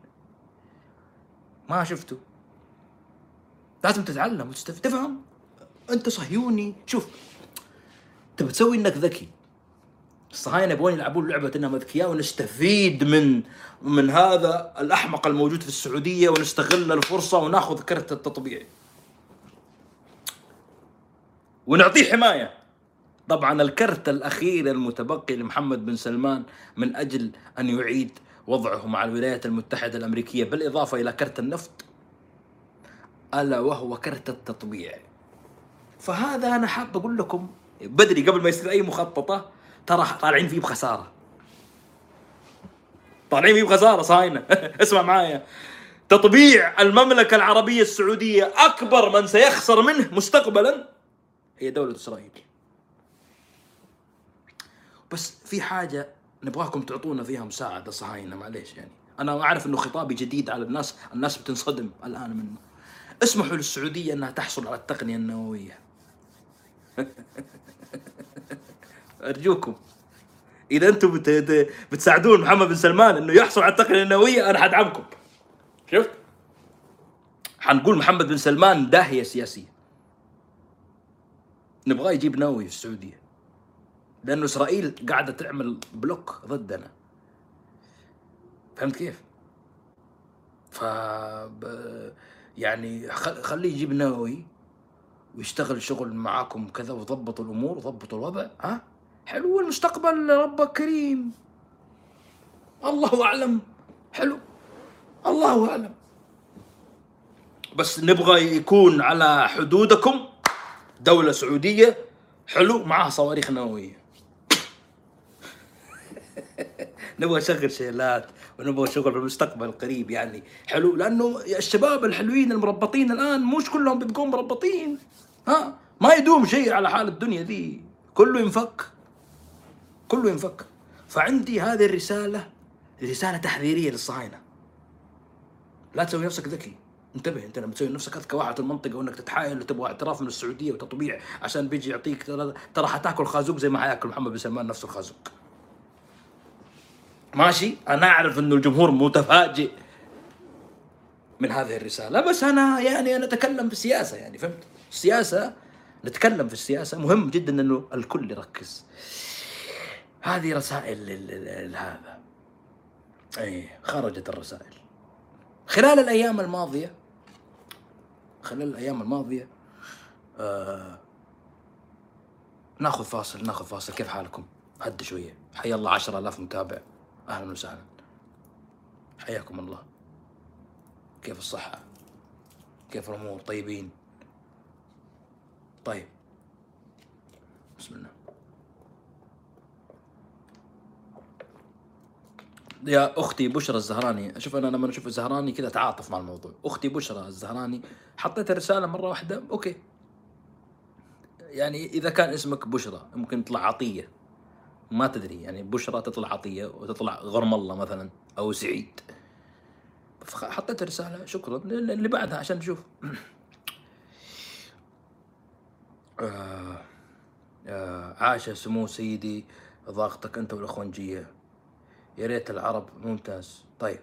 ما شفتوا. لازم تتعلم وتستفيد تفهم. انت صهيوني. شوف تبي إنك ذكي. الصهاينه يبغون يلعبون لعبة انهم اذكياء ونستفيد من من هذا الأحمق الموجود في السعودية ونستغل الفرصة ونأخذ كرت التطبيع. ونعطيه حماية. طبعا الكرت الأخير المتبقي لمحمد بن سلمان من أجل أن يعيد وضعه مع الولايات المتحدة الأمريكية بالإضافة إلى كرت النفط ألا وهو كرت التطبيع. فهذا أنا حاب أقول لكم بدري قبل ما يصير أي مخططة ترى طالعين فيه بخسارة. طالعين فيه بخسارة صاينة. اسمع معايا. تطبيع المملكة العربية السعودية أكبر من سيخسر منه مستقبلا هي دولة إسرائيل. بس في حاجة نبغاكم تعطونا فيها مساعدة صهاينه معليش يعني. أنا أعرف إنه خطابي جديد على الناس الناس بتنصدم الآن منه. اسمحوا للسعودية إنها تحصل على التقنية النووية. ارجوكم. إذا أنتم بت... بت- بتساعدون محمد بن سلمان إنه يحصل على التقنية النووية أنا حدعمكم. شفت؟ حنقول محمد بن سلمان داهية سياسيه نبغاه يجيب نووي في السعودية. لأنه إسرائيل قاعدة تعمل بلوك ضدنا. فهمت كيف؟ ف يعني خليه يجيب نووي. ويشتغل شغل معاكم كذا وضبطوا الأمور وضبطوا الوضع ها؟ حلو المستقبل ربك كريم. الله أعلم. حلو. الله أعلم. بس نبغى يكون على حدودكم. دولة سعودية. حلو معها صواريخ نووية. نبغى نشغل شيلات ونبغى شغل في المستقبل القريب يعني. حلو لأنه الشباب الحلوين المربطين الآن مش كلهم بيبقون مربطين. ها؟ ما يدوم شيء على حال الدنيا ذي. كله ينفك. كله ينفك. فعندي هذه الرسالة رسالة تحذيرية للصهاينة. لا تسوي نفسك ذكي. انتبه انت لما تسوي نفسك اذكى واحد في المنطقة وانك تتحايل وتبغى اعتراف من السعودية وتطبيع عشان بيجي يعطيك ترى حتاكل خازوق زي ما حياكل محمد بن سلمان نفسه الخازوق. ماشي؟ أنا أعرف إنه الجمهور متفاجئ من هذه الرسالة بس أنا يعني أنا أتكلم في السياسة يعني فهمت؟ السياسة نتكلم في السياسة مهم جدا إنه الكل يركز هذه رسائل ال- ال- ال- هذا اي خرجت الرسائل خلال الأيام الماضية خلال الأيام الماضية آه ناخذ فاصل ناخذ فاصل كيف حالكم؟ هدوا شوية حيا الله 10000 متابع أهلا وسهلا حياكم الله كيف الصحة؟ كيف الأمور؟ طيبين؟ طيب. بسم الله. يا أختي بشرى الزهراني أشوف أنا لما أشوف الزهراني كذا أتعاطف مع الموضوع. أختي بشرى الزهراني حطيت الرسالة مرة واحدة أوكي. يعني إذا كان اسمك بشرى ممكن تطلع عطية. ما تدري يعني بشرى تطلع عطية وتطلع غرم الله مثلا أو سعيد حطيت رساله شكرا. اللي بعدها عشان نشوف عاش سمو سيدي ضاغطك أنت والأخوانجية. يا ريت العرب ممتاز. طيب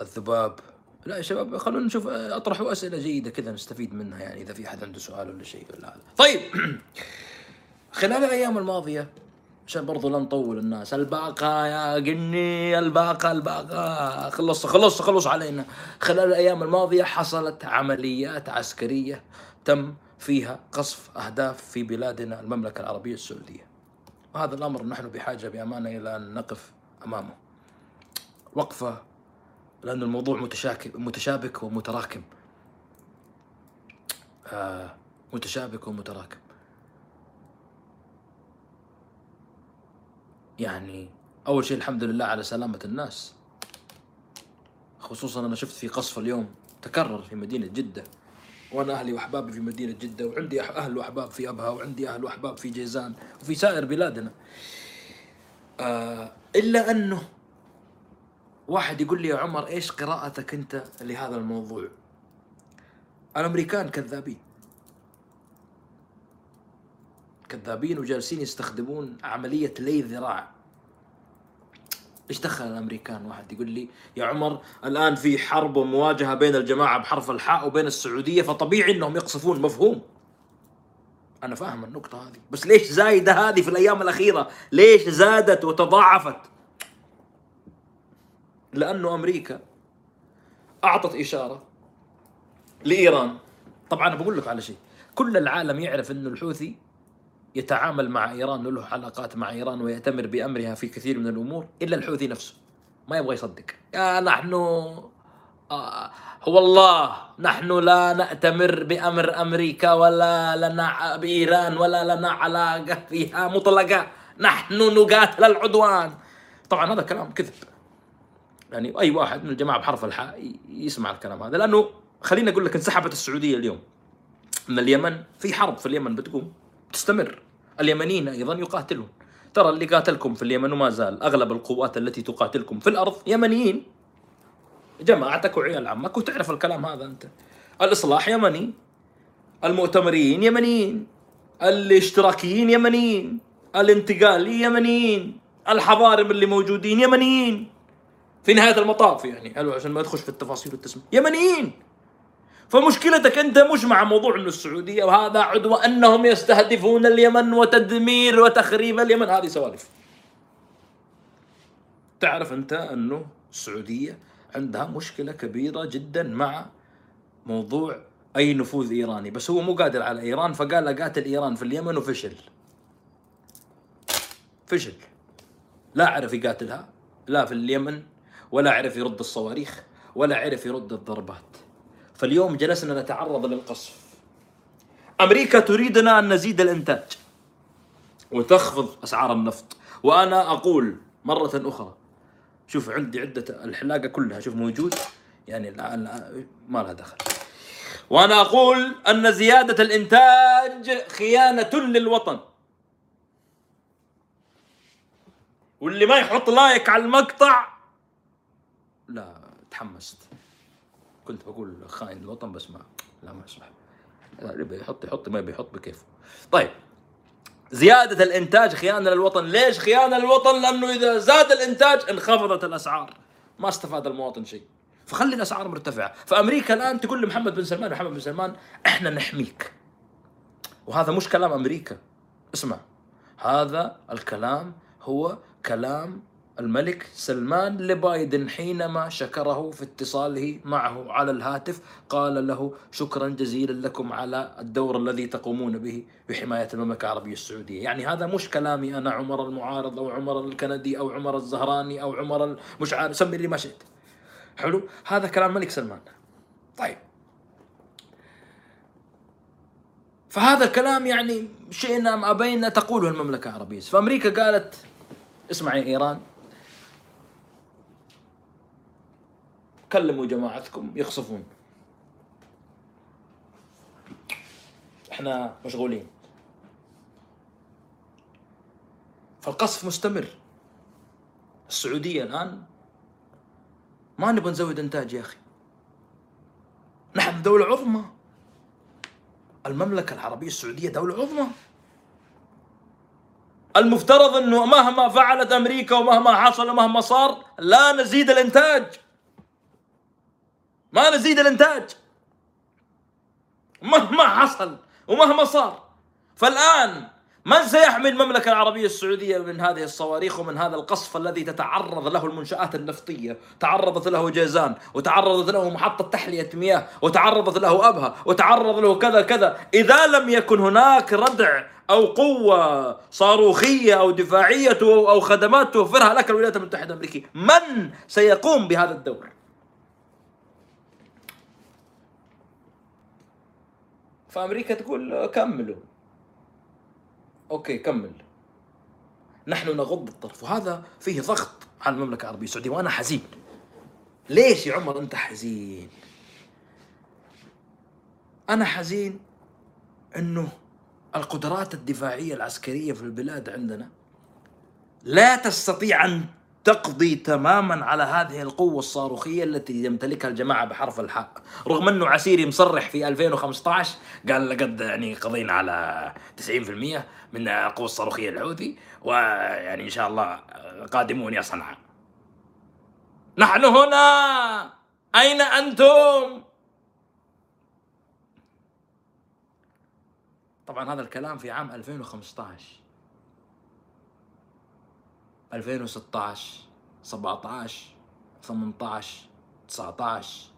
الذباب. لا يا شباب خلونا نشوف آه، أطرحوا أسئلة جيدة كذا نستفيد منها يعني إذا في أحد عنده سؤال ولا شيء ولا هذا. طيب خلال الأيام الماضية عشان برضو لا نطول الناس الباقة يا قني الباقة الباقة. خلص خلص خلص علينا. خلال الأيام الماضية حصلت عمليات عسكرية تم فيها قصف أهداف في بلادنا المملكة العربية السعودية. وهذا الأمر نحن بحاجة بأمانة إلى أن نقف أمامه. وقفة لأن الموضوع متشابك ومتراكم. آه متشابك ومتراكم. يعني أول شيء الحمد لله على سلامة الناس. خصوصا أنا شفت في قصف اليوم تكرر في مدينة جدة. وأنا أهلي واحبابي في مدينة جدة وعندي أهل وأحباب في أبها وعندي أهل وأحباب في جيزان وفي سائر بلادنا. آه إلا أنه واحد يقول لي يا عمر إيش قراءتك أنت لهذا الموضوع؟ الأمريكان كذابين. كذابين وجالسين يستخدمون عملية لي ذراع. إيش دخل الأمريكان؟ واحد يقول لي يا عمر الآن في حرب ومواجهة بين الجماعة بحرف الحاء وبين السعودية فطبيعي إنهم يقصفون مفهوم. أنا فاهم النقطة هذه. بس ليش زايدة هذه في الأيام الأخيرة؟ ليش زادت وتضاعفت؟ لأنه أمريكا أعطت إشارة لإيران. طبعا بقول لك على شيء. كل العالم يعرف إنه الحوثي يتعامل مع إيران وله علاقات مع إيران ويأتمر بأمرها في كثير من الأمور إلا الحوثي نفسه. ما يبغى يصدق. يا نحن آه هو الله. نحن لا نأتمر بأمر أمريكا ولا لنا بإيران ولا لنا علاقة فيها مطلقة. نحن نقاتل العدوان. طبعا هذا كلام كذب. يعني أي واحد من الجماعة بحرف الحاء يسمع الكلام هذا. لأنه خليني أقول لك انسحبت السعودية اليوم من اليمن. في حرب في اليمن بتقوم تستمر. اليمنيين أيضا يقاتلون. ترى اللي قاتلكم في اليمن وما زال أغلب القوات التي تقاتلكم في الأرض يمنيين. جماعتك وعيال عمك وتعرف الكلام هذا أنت. الإصلاح يمني المؤتمريين يمنيين الاشتراكيين يمنيين الانتقالي يمنيين الحضارم اللي موجودين يمنيين. في نهاية المطاف يعني حلو عشان ما تخش في التفاصيل والتسمية. يمنيين! فمشكلتك أنت مش مع موضوع إنه السعودية وهذا عدوى أنهم يستهدفون اليمن وتدمير وتخريب اليمن هذه سوالف. تعرف أنت أنه السعودية عندها مشكلة كبيرة جدا مع موضوع أي نفوذ إيراني بس هو مو قادر على إيران فقال اقاتل إيران في اليمن وفشل. فشل. لا عرف يقاتلها لا في اليمن ولا عرف يرد الصواريخ ولا عرف يرد الضربات. فاليوم جلسنا نتعرض للقصف. أمريكا تريدنا أن نزيد الإنتاج وتخفض أسعار النفط. وأنا أقول مرة أخرى شوف عندي عدة الحلاقة كلها شوف موجود؟ يعني لا لا ما لها دخل. وأنا أقول أن زيادة الإنتاج خيانة للوطن. واللي ما يحط لايك على المقطع لا تحمست. كنت بقول خاين الوطن بس ما لا ما اللي بيحط يحط ما بيحط بكيفه. طيب. زيادة الإنتاج خيانة للوطن. ليش خيانة للوطن؟ لأنه إذا زاد الإنتاج انخفضت الأسعار. ما استفاد المواطن شيء. فخلي الأسعار مرتفعة. فأمريكا الآن تقول لمحمد بن سلمان محمد بن سلمان إحنا نحميك. وهذا مش كلام أمريكا. اسمع. هذا الكلام هو كلام الملك سلمان لبايدن حينما شكره في اتصاله معه على الهاتف قال له شكرا جزيلا لكم على الدور الذي تقومون به بحماية المملكة العربية السعودية. يعني هذا مش كلامي أنا عمر المعارض أو عمر الكندي أو عمر الزهراني أو عمر مش عارف سمي اللي ما شئت. حلو؟ هذا كلام الملك سلمان. طيب. فهذا الكلام يعني شئنا أم أبينا تقوله المملكة العربية. فأمريكا قالت اسمع يا إيران كلموا جماعتكم يخصفون إحنا مشغولين. فالقصف مستمر. السعودية الآن ما نبغى نزود إنتاج يا أخي. نحن دولة عظمى. المملكة العربية السعودية دولة عظمى. المفترض إنه مهما فعلت أمريكا ومهما حصل ومهما صار لا نزيد الإنتاج. ما نزيد الإنتاج. مهما حصل ومهما صار. فالآن من سيحمي المملكة العربية السعودية من هذه الصواريخ ومن هذا القصف الذي تتعرض له المنشآت النفطية تعرضت له جيزان وتعرضت له محطة تحلية مياه وتعرضت له أبها وتعرض له كذا كذا. إذا لم يكن هناك ردع أو قوة صاروخية أو دفاعية أو خدمات توفرها لك الولايات المتحدة الأمريكية من سيقوم بهذا الدور؟ فأمريكا تقول كملوا. أوكي كمل. نحن نغض الطرف وهذا فيه ضغط على المملكة العربية السعودية وأنا حزين. ليش يا عمر أنت حزين؟ أنا حزين إنه القدرات الدفاعية العسكرية في البلاد عندنا لا تستطيع أن تقضي تماما على هذه القوة الصاروخية التي يمتلكها الجماعة بحرف الحاء. رغم أنه عسيري مصرح في 2015 قال لقد يعني قضينا على 90% من القوة الصاروخية الحوثي ويعني إن شاء الله قادمون يا صنعاء. نحن هنا! أين أنتم؟ طبعا هذا الكلام في عام 2015 2016 17 18 19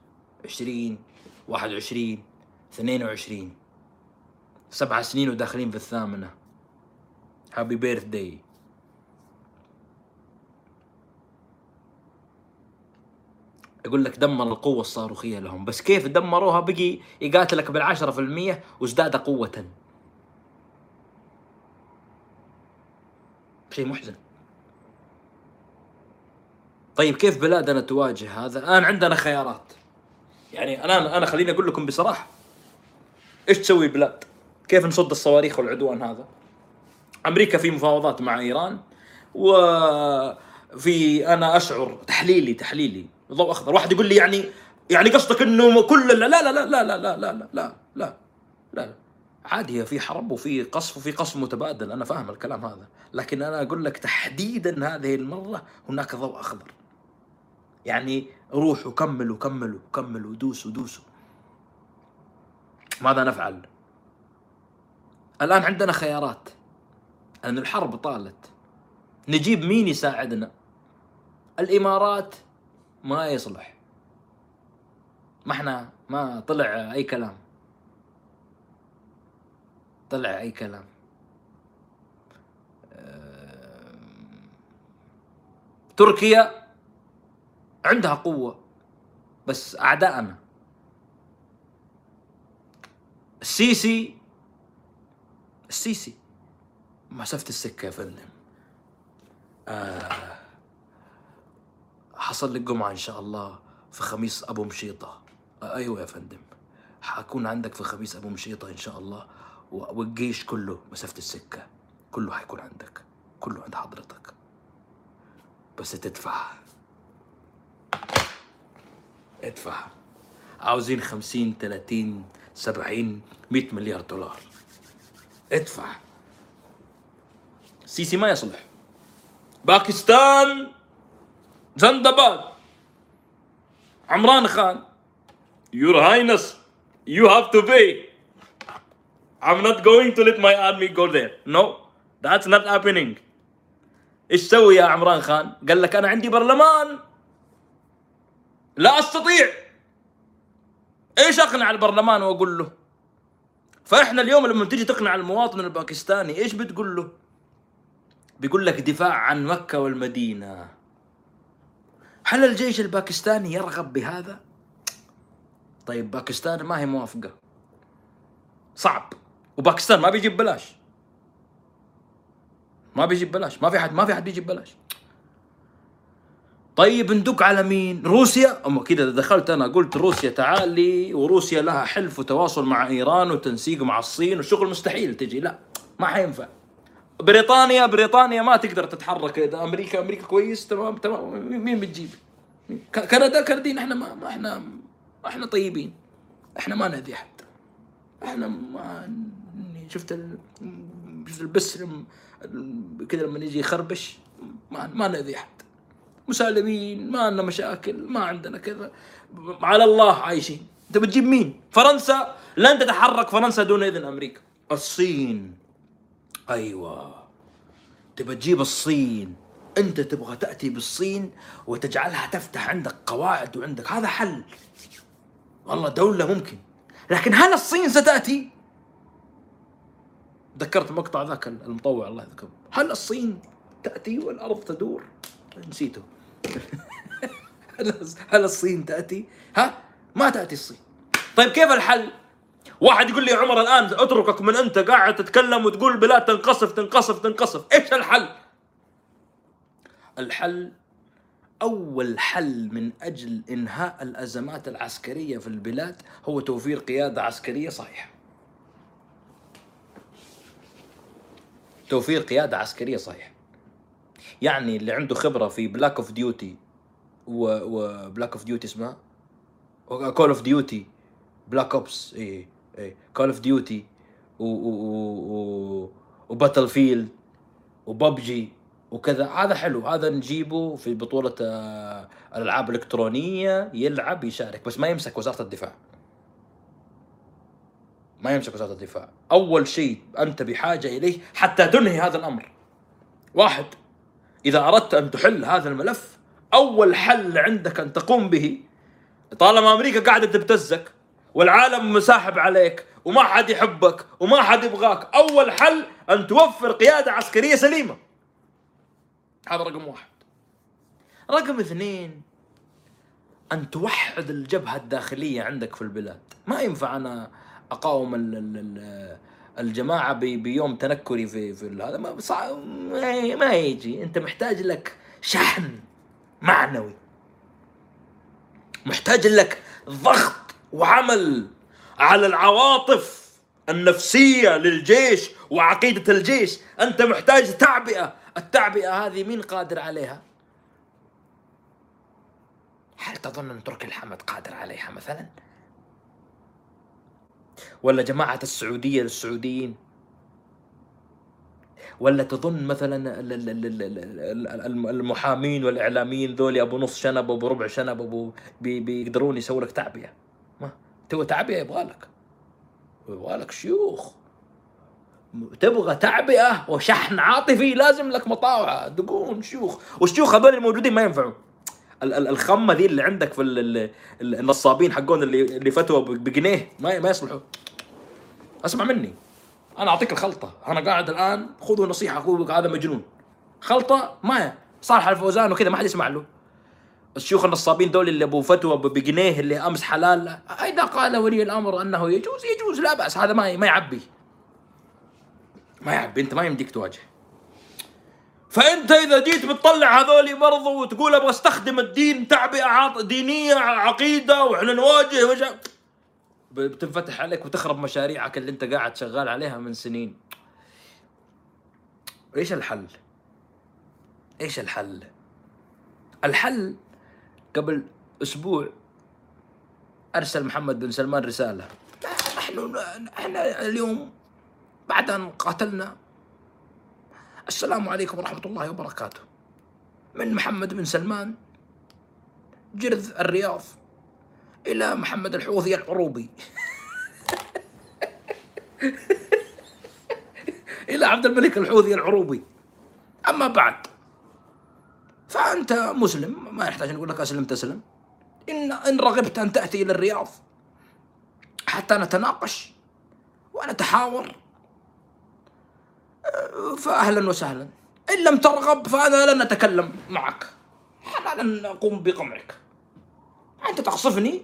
20 21 22 سبع سنين وداخلين في الثامنة. هابي بيرث داي يقول لك دمر القوة الصاروخية لهم. بس كيف دمروها؟ بقي يقاتلك بالعشرة في المية وازداد قوة. شيء محزن. طيب كيف بلادنا تواجه هذا؟ الان عندنا خيارات. يعني أنا أنا خليني أقول لكم بصراحه إيش تسوي البلاد؟ كيف نصد الصواريخ والعدوان هذا؟ أمريكا في مفاوضات مع ايران وفي أنا اشعر تحليلي تحليلي ضوء اخضر واحد يقول لي يعني يعني قصدك انه كل لا لا لا لا لا لا لا لا لا لا لا عادي في حرب وفي قصف وفي قصف متبادل أنا فاهم الكلام هذا لكن أنا أقول لك تحديدا هذه المره هناك ضوء اخضر يعني روحوا كملوا كملوا كملوا دوسوا دوسوا ماذا نفعل؟ الآن عندنا خيارات. أن الحرب طالت. نجيب مين يساعدنا؟ الإمارات ما يصلح. ما إحنا ما طلع أي كلام. طلع أي كلام. تركيا عندها قوة بس أعداءنا السيسي السيسي. مسافة السكة يا فندم. آه حصل لك جمعة إن شاء الله في خميس أبو مشيطة. آه أيوة يا فندم. حكون عندك في خميس أبو مشيطة إن شاء الله والجيش كله مسافة السكة. كله حيكون عندك. كله عند حضرتك. بس تدفع. ادفع. عاوزين خمسين ثلاثين سبعين مئة مليار دولار. ادفع. السيسي ما يصلح. باكستان زندباد عمران خان. Your Highness you have to pay. I'm not going to let my army go there. No that's not happening. إيش سوي يا عمران خان؟ قال لك أنا عندي برلمان. لا أستطيع. إيش أقنع البرلمان وأقول له؟ فإحنا اليوم لما تيجي تقنع المواطن الباكستاني إيش بتقول له؟ بيقول لك دفاع عن مكة والمدينة. هل الجيش الباكستاني يرغب بهذا؟ طيب باكستان ما هي موافقة. صعب. وباكستان ما بيجيب بلاش. ما بيجيب بلاش. ما في حد ما في حد بيجيب بلاش. طيب ندق على مين؟ روسيا؟ اما كذا دخلت أنا قلت روسيا تعالي وروسيا لها حلف وتواصل مع إيران وتنسيق مع الصين وشغل مستحيل تجي. لا ما حينفع. بريطانيا بريطانيا ما تقدر تتحرك إذا أمريكا أمريكا كويس تمام تمام. مين بتجيب؟ كندا كندين إحنا ما, إحنا ما إحنا طيبين. إحنا ما نأذي حد إحنا ما شفت ال... شفت البس كذا لما يجي يخربش؟ ما ما نأذي حد مسالمين ما عندنا مشاكل ما عندنا كذا. على الله عايشين. انت بتجيب مين؟ فرنسا؟ لن تتحرك فرنسا دون إذن أمريكا. الصين. أيوه. تبى تجيب الصين. أنت تبغى تأتي بالصين وتجعلها تفتح عندك قواعد وعندك. هذا حل. والله دولة ممكن. لكن هل الصين ستأتي؟ ذكرت مقطع ذاك المطوع الله يذكره. هل الصين تأتي والأرض تدور؟ نسيته. هل الصين تأتي؟ ها؟ ما تأتي الصين طيب كيف الحل؟ واحد يقول لي يا عمر الآن أتركك من أنت قاعد تتكلم وتقول البلاد تنقصف تنقصف تنقصف إيش الحل؟ الحل أول حل من أجل إنهاء الأزمات العسكرية في البلاد هو توفير قيادة عسكرية صحيحة توفير قيادة عسكرية صحيحة يعني اللي عنده خبرة في Black of Duty و Black of Duty اسمها؟ Call of Duty Black Ops اي اي Call of Duty و Battlefield و PUBG وكذا هذا حلو. هذا نجيبه في بطولة آه، الألعاب الإلكترونية يلعب يشارك بس ما يمسك وزارة الدفاع. ما يمسك وزارة الدفاع. أول شيء أنت بحاجة إليه حتى تنهي هذا الأمر. واحد. إذا أردت أن تحل هذا الملف أول حل عندك أن تقوم به طالما أمريكا قاعدة تبتزك والعالم مساحب عليك وما حد يحبك وما حد يبغاك أول حل أن توفر قيادة عسكرية سليمة. هذا رقم واحد. رقم اثنين أن توحد الجبهة الداخلية عندك في البلاد. ما ينفع أنا أقاوم ال ال الجماعة بيوم تنكري في في هذا ما ما يجي. أنت محتاج لك شحن معنوي. محتاج لك ضغط وعمل على العواطف النفسية للجيش وعقيدة الجيش. أنت محتاج تعبئة. التعبئة هذه مين قادر عليها؟ هل تظن أن تركي الحمد قادر عليها مثلا؟ ولا جماعة السعودية للسعوديين؟ ولا تظن مثلا المحامين والإعلاميين ذول أبو نص شنب ابو ربع شنب ابو بيقدرون يسووا لك تعبئه ما؟ تو تعبئه يبغى لك. يبغى لك شيوخ. تبغى تعبئة وشحن عاطفي لازم لك مطاوعة. دقون شيوخ. والشيوخ هذول الموجودين ما ينفعوا الخمة ذي اللي عندك في النصابين حقون اللي اللي فتوى بجنيه. ما ما يصلحوا. اسمع مني. أنا أعطيك الخلطة. أنا قاعد الآن خذوا نصيحة أخوك هذا مجنون. خلطة ما صالح الفوزان وكذا ما حد يسمع له. الشيوخ النصابين دول اللي أبو فتوى بجنيه اللي أمس حلال. إذا قال ولي الأمر أنه يجوز يجوز لا بأس. هذا ما ما يعبي. ما يعبي. أنت ما يمديك تواجه. فأنت إذا جيت بتطلع هذولي برضو وتقول أبغى أستخدم الدين تعبئة دينية عقيدة وإحنا نواجه وش بتنفتح عليك وتخرب مشاريعك اللي أنت قاعد شغال عليها من سنين. إيش الحل؟ إيش الحل؟ الحل قبل أسبوع أرسل محمد بن سلمان رسالة. نحن إحنا اليوم بعد أن قاتلنا السلام عليكم ورحمة الله وبركاته. من محمد بن سلمان جرذ الرياض إلى محمد الحوثي العروبي. إلى عبد الملك الحوثي العروبي. أما بعد فأنت مسلم ما يحتاج نقول لك أسلم تسلم. إن إن رغبت أن تأتي إلى الرياض حتى نتناقش ونتحاور فأهلا وسهلا. إن لم ترغب فأنا لن أتكلم معك. أنا لن أقوم بقمعك. أنت تقصفني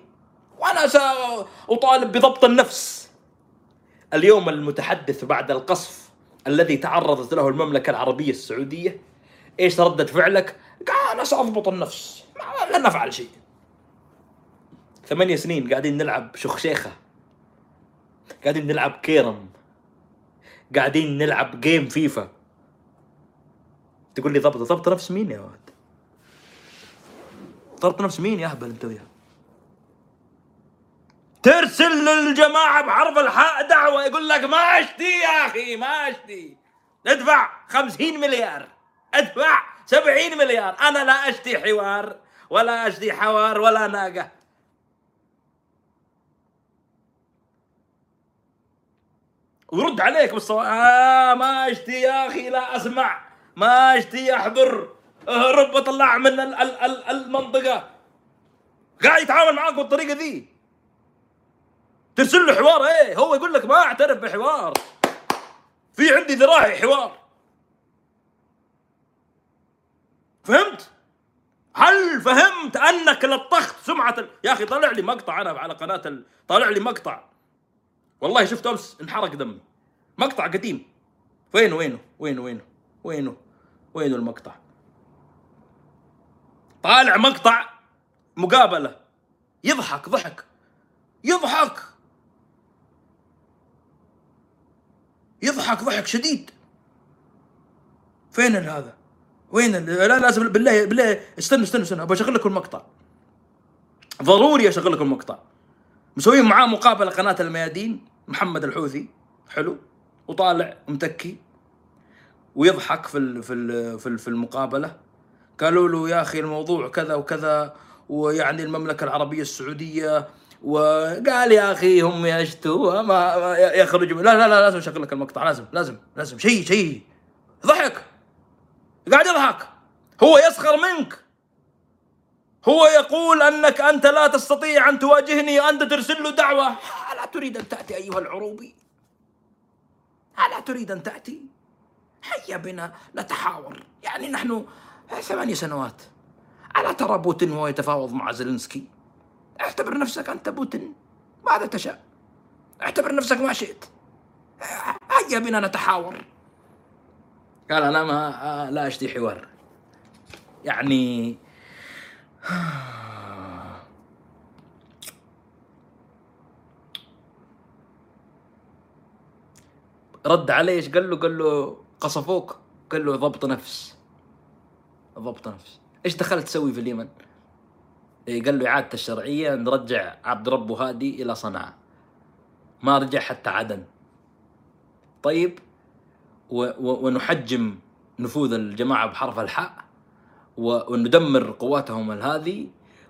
وأنا سأطالب بضبط النفس. اليوم المتحدث بعد القصف الذي تعرضت له المملكة العربية السعودية إيش ردة فعلك؟ قال أنا سأضبط النفس. لن نفعل شيء. ثمانية سنين قاعدين نلعب شخشيخة قاعدين نلعب كيرم. قاعدين نلعب جيم فيفا تقول لي ضبط ضبط نفس مين يا ولد؟ ضبط نفس مين يا أهبل أنت وياه؟ ترسل للجماعة بحرف الحاء دعوة يقول لك ما أشتي يا أخي ما أشتي. ادفع خمسين مليار. أدفع سبعين مليار. أنا لا أشتي حوار ولا أشتي حوار ولا ناقة. ورد عليك بالصواب. آه ما اشتي يا أخي لا أسمع. ما اشتي أحضر. اهرب اطلع من ال ال ال المنطقة. قاعد يتعامل معاك بالطريقة ذي ترسل له حوار إيه هو يقول لك ما أعترف بحوار. في عندي ذراعي حوار. فهمت؟ هل فهمت أنك لطخت سمعة ال... يا أخي طلع لي مقطع أنا على قناة ال... طلع لي مقطع. والله شفت امس انحرق دمي. مقطع قديم. وينه وينه وينه وينه وينه وينه المقطع؟ طالع مقطع مقابلة. يضحك ضحك. يضحك. يضحك ضحك شديد. فين هذا؟ وين لا لازم بالله بالله استنى استنى استنى أبغى أشغل لكم المقطع. ضروري أشغل لكم المقطع. مسويين معاه مقابلة قناة الميادين محمد الحوثي حلو وطالع متكي ويضحك في ال في ال في, في المقابلة. قالوا له يا أخي الموضوع كذا وكذا ويعني المملكة العربية السعودية وقال يا أخي هم يشتوا ما يخرجوا لا لا لا لازم اشغل لك المقطع لازم لازم لازم شيء شيء. ضحك. قاعد يضحك. هو يسخر منك. هو يقول أنك أنت لا تستطيع أن تواجهني أنت ترسل له دعوة. ألا تريد أن تأتي أيها العروبي؟ ألا تريد أن تأتي؟ هيا بنا نتحاور. يعني نحن ثمانية سنوات. ألا ترى بوتين وهو يتفاوض مع زيلنسكي اعتبر نفسك أنت بوتين. ماذا تشاء؟ اعتبر نفسك ما شئت. هيا بنا نتحاور. قال أنا ما لا أشتي حوار. يعني رد عليه إيش؟ قال له؟ قال له قصفوك. قال له ضبط نفس. ضبط نفس. إيش دخلت تسوي في اليمن؟ إيه قال له إعادة الشرعية نرجع عبد ربه هادي إلى صنعاء. ما رجع حتى عدن. طيب و و ونحجم نفوذ الجماعة بحرف الحاء. وندمر قواتهم هذه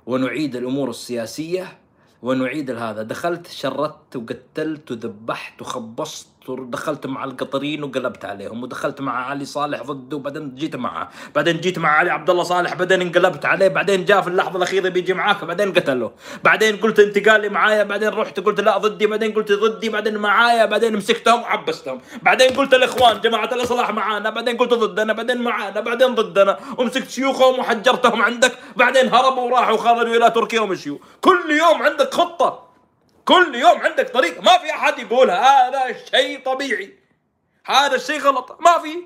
ونعيد الأمور السياسية ونعيد هذا. دخلت شردت وقتلت وذبحت وخبصت. دخلت مع القطريين وقلبت عليهم ودخلت مع علي صالح ضده وبعدين جيت معه. بعدين جيت مع علي عبد الله صالح بعدين انقلبت عليه بعدين جاء في اللحظة الأخيرة بيجي معاك بعدين قتله. بعدين قلت أنت قال لي معايا بعدين رحت قلت لا ضدي بعدين قلت ضدي بعدين معايا بعدين مسكتهم وعبستهم. بعدين قلت الإخوان جماعة الإصلاح معانا بعدين قلت ضدنا بعدين معانا بعدين ضدنا. ومسكت شيوخهم وحجرتهم عندك بعدين هربوا وراحوا خرجوا إلى تركيا ومشيوا. كل يوم عندك خطة. كل يوم عندك طريقة. ما في أحد يقولها. هذا شيء طبيعي. هذا الشيء غلط. ما في.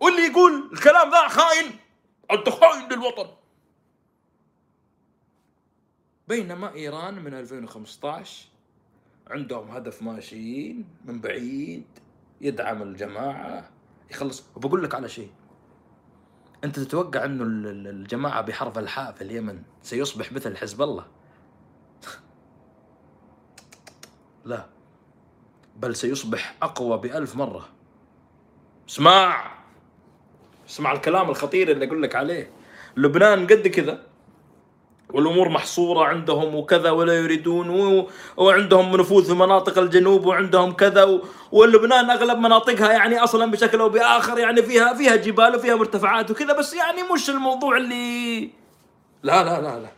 واللي يقول الكلام ذا خاين. أنت خاين للوطن. بينما إيران من 2015 عندهم هدف ماشيين من بعيد. يدعم الجماعة. يخلص. وبقول لك على شيء. أنت تتوقع أنه الجماعة بحرف الحاء في اليمن سيصبح مثل حزب الله؟ لا. بل سيصبح أقوى بألف مرة. اسمع. اسمع الكلام الخطير اللي أقول لك عليه. لبنان قد كذا. والأمور محصورة عندهم وكذا ولا يريدون وعندهم نفوذ في مناطق الجنوب وعندهم كذا ولبنان أغلب مناطقها يعني أصلا بشكل أو بآخر يعني فيها فيها جبال وفيها مرتفعات وكذا بس يعني مش الموضوع اللي لا لا لا لا.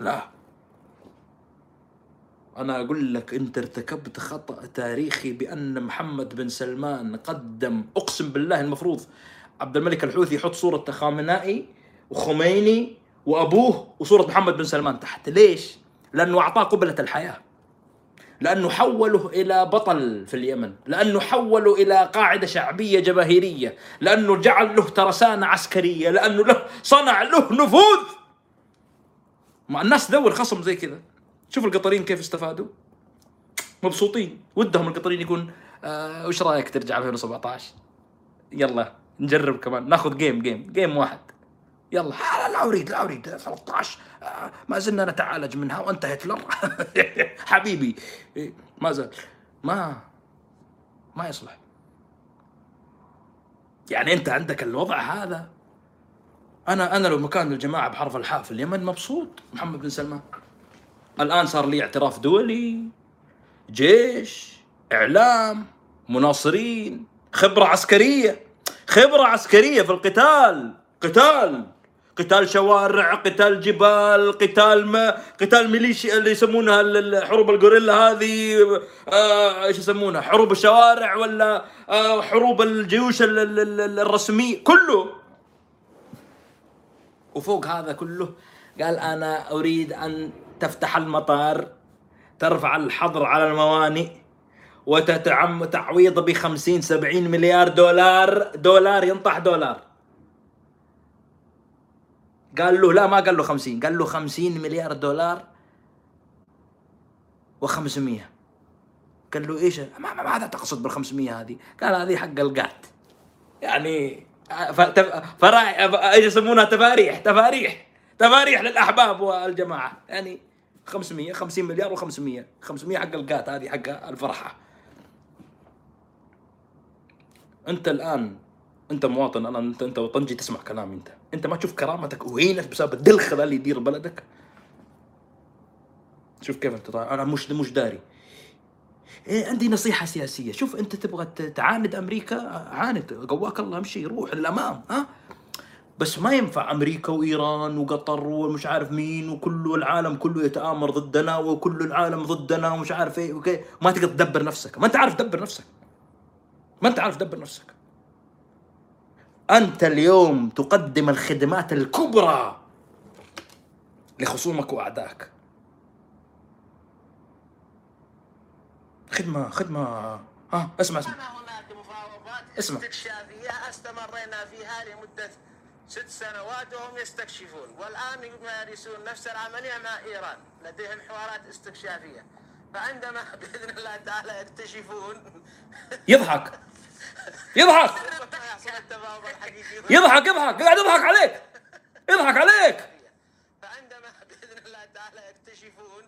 لا. أنا أقول لك أنت ارتكبت خطأ تاريخي بأن محمد بن سلمان قدم أقسم بالله المفروض عبد الملك الحوثي يحط صورة خامنائي وخميني وأبوه وصورة محمد بن سلمان تحت. ليش؟ لأنه أعطاه قبلة الحياة. لأنه حوله إلى بطل في اليمن. لأنه حوله إلى قاعدة شعبية جماهيرية. لأنه جعل له ترسانة عسكرية. لأنه له صنع له نفوذ. ما الناس تدور خصم زي كذا. شوف القطريين كيف استفادوا. مبسوطين. ودهم القطريين يكون آه وش رأيك ترجع 2017 يلا نجرب كمان. ناخذ game game game واحد. يلا. لا لا أريد لا أريد. 13 آه ما زلنا نتعالج منها وانت هتلر حبيبي. ما زال. ما ما يصلح. يعني أنت عندك الوضع هذا. أنا أنا لو مكان الجماعة بحرف الحاء في اليمن مبسوط. محمد بن سلمان. الآن صار لي اعتراف دولي جيش إعلام مناصرين خبرة عسكرية. خبرة عسكرية في القتال. قتال. قتال شوارع قتال جبال قتال ما قتال ميليشيا اللي يسمونها حروب الغوريلا هذه آه إيش يسمونها حروب الشوارع ولا آه حروب الجيوش الرسمية. كله. وفوق هذا كله قال أنا أريد أن تفتح المطار ترفع الحظر على الموانئ وتتعم تعويض ب 50 70 مليار دولار دولار ينطح دولار. قال له لا ما قال له 50 قال له 50 مليار دولار و500 قال له إيش؟ ما ما- ماذا تقصد بال 500 هذه؟ قال هذه حق القات. يعني ف- تف- فراح إيش يسمونها؟ تفاريح تفاريح تفاريح للأحباب والجماعة. يعني 500 50 مليار و500 500 حق القات هذه حق الفرحة. انت الآن انت مواطن الآن انت انت وطنجي تسمع كلامي انت. انت ما تشوف كرامتك اهينت بسبب الدلخ ذا اللي يدير بلدك؟ شوف كيف انت طالع. أنا مش مش داري. إيه عندي نصيحة سياسية. شوف أنت تبغى تعاند أمريكا عاند قواك الله امشي روح للأمام ها؟ بس ما ينفع أمريكا وإيران وقطر ومش عارف مين وكله العالم كله يتآمر ضدنا وكل العالم ضدنا ومش عارف إيه وكي ما تقدر تدبر نفسك. ما أنت عارف تدبر نفسك. ما أنت عارف تدبر نفسك. أنت اليوم تقدم الخدمات الكبرى لخصومك وأعدائك. خدمة خدمة. ها اسمع اسمع. كان هناك مفاوضات اسمع. استكشافية أستمرينا فيها لمدة ست سنوات وهم يستكشفون والآن يمارسون نفس العملية مع إيران. لديهم حوارات استكشافية. فعندما بإذن الله تعالى يكتشفون. يضحك. يضحك. يضحك يضحك. قاعد يضحك عليك. يضحك عليك. فعندما بإذن الله تعالى يكتشفون.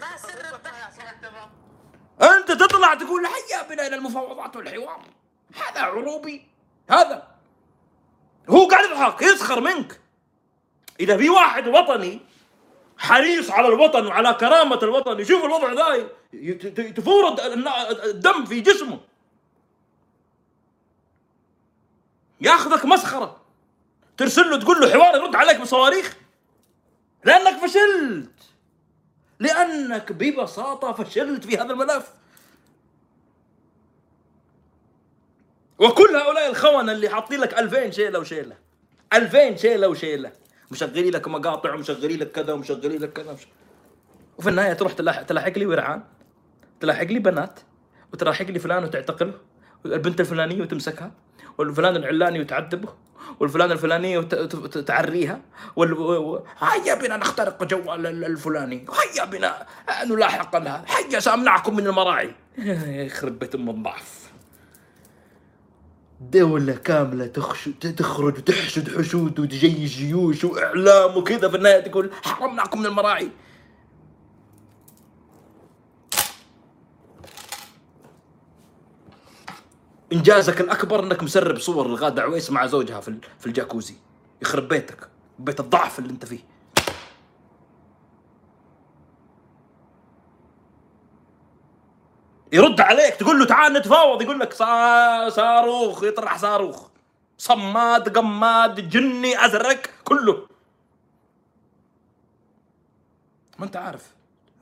ما سر التفاوض أنت تطلع تقول هيا بنا إلى المفاوضات والحوار. هذا عروبي. هذا. هو قاعد يضحك يسخر منك. إذا في واحد وطني حريص على الوطن وعلى كرامة الوطن يشوف الوضع ذا تفور الدم في جسمه. ياخذك مسخرة. ترسل له تقول له حوار يرد عليك بصواريخ. لأنك فشلت. لأنك ببساطة فشلت في هذا الملف. وكل هؤلاء الخونة اللي حاطين لك 2000 شيلة وشيلة. 2000 شيلة وشيلة. مشغلين لك مقاطع ومشغلين لك كذا ومشغلين لك كذا. وفي النهاية تروح تلاحق, تلاحق لي ورعان. تلاحق لي بنات. وتلاحق لي فلان وتعتقله. البنت الفلانية وتمسكها. والفلان العلاني وتعذبه. والفلان الفلانية وت- ت- ت- تعريها. وال... و... هيا بنا نخترق ال- الفلاني. هيا بنا نلاحق هذا هيا سأمنعكم من المراعي. يخرب بيت أم الضعف. دولة كاملة تخش... تخرج وتحشد حشود وتجيش جيوش وإعلام وكذا في النهاية تقول حرمناكم من المراعي إنجازك الأكبر أنك مسرب صور لغادة عويس مع زوجها في الجاكوزي. يخرب بيتك بيت الضعف اللي أنت فيه. يرد عليك تقول له تعال نتفاوض يقول لك صا- صاروخ يطرح صاروخ. صماد قماد جني أزرق كله. ما أنت عارف.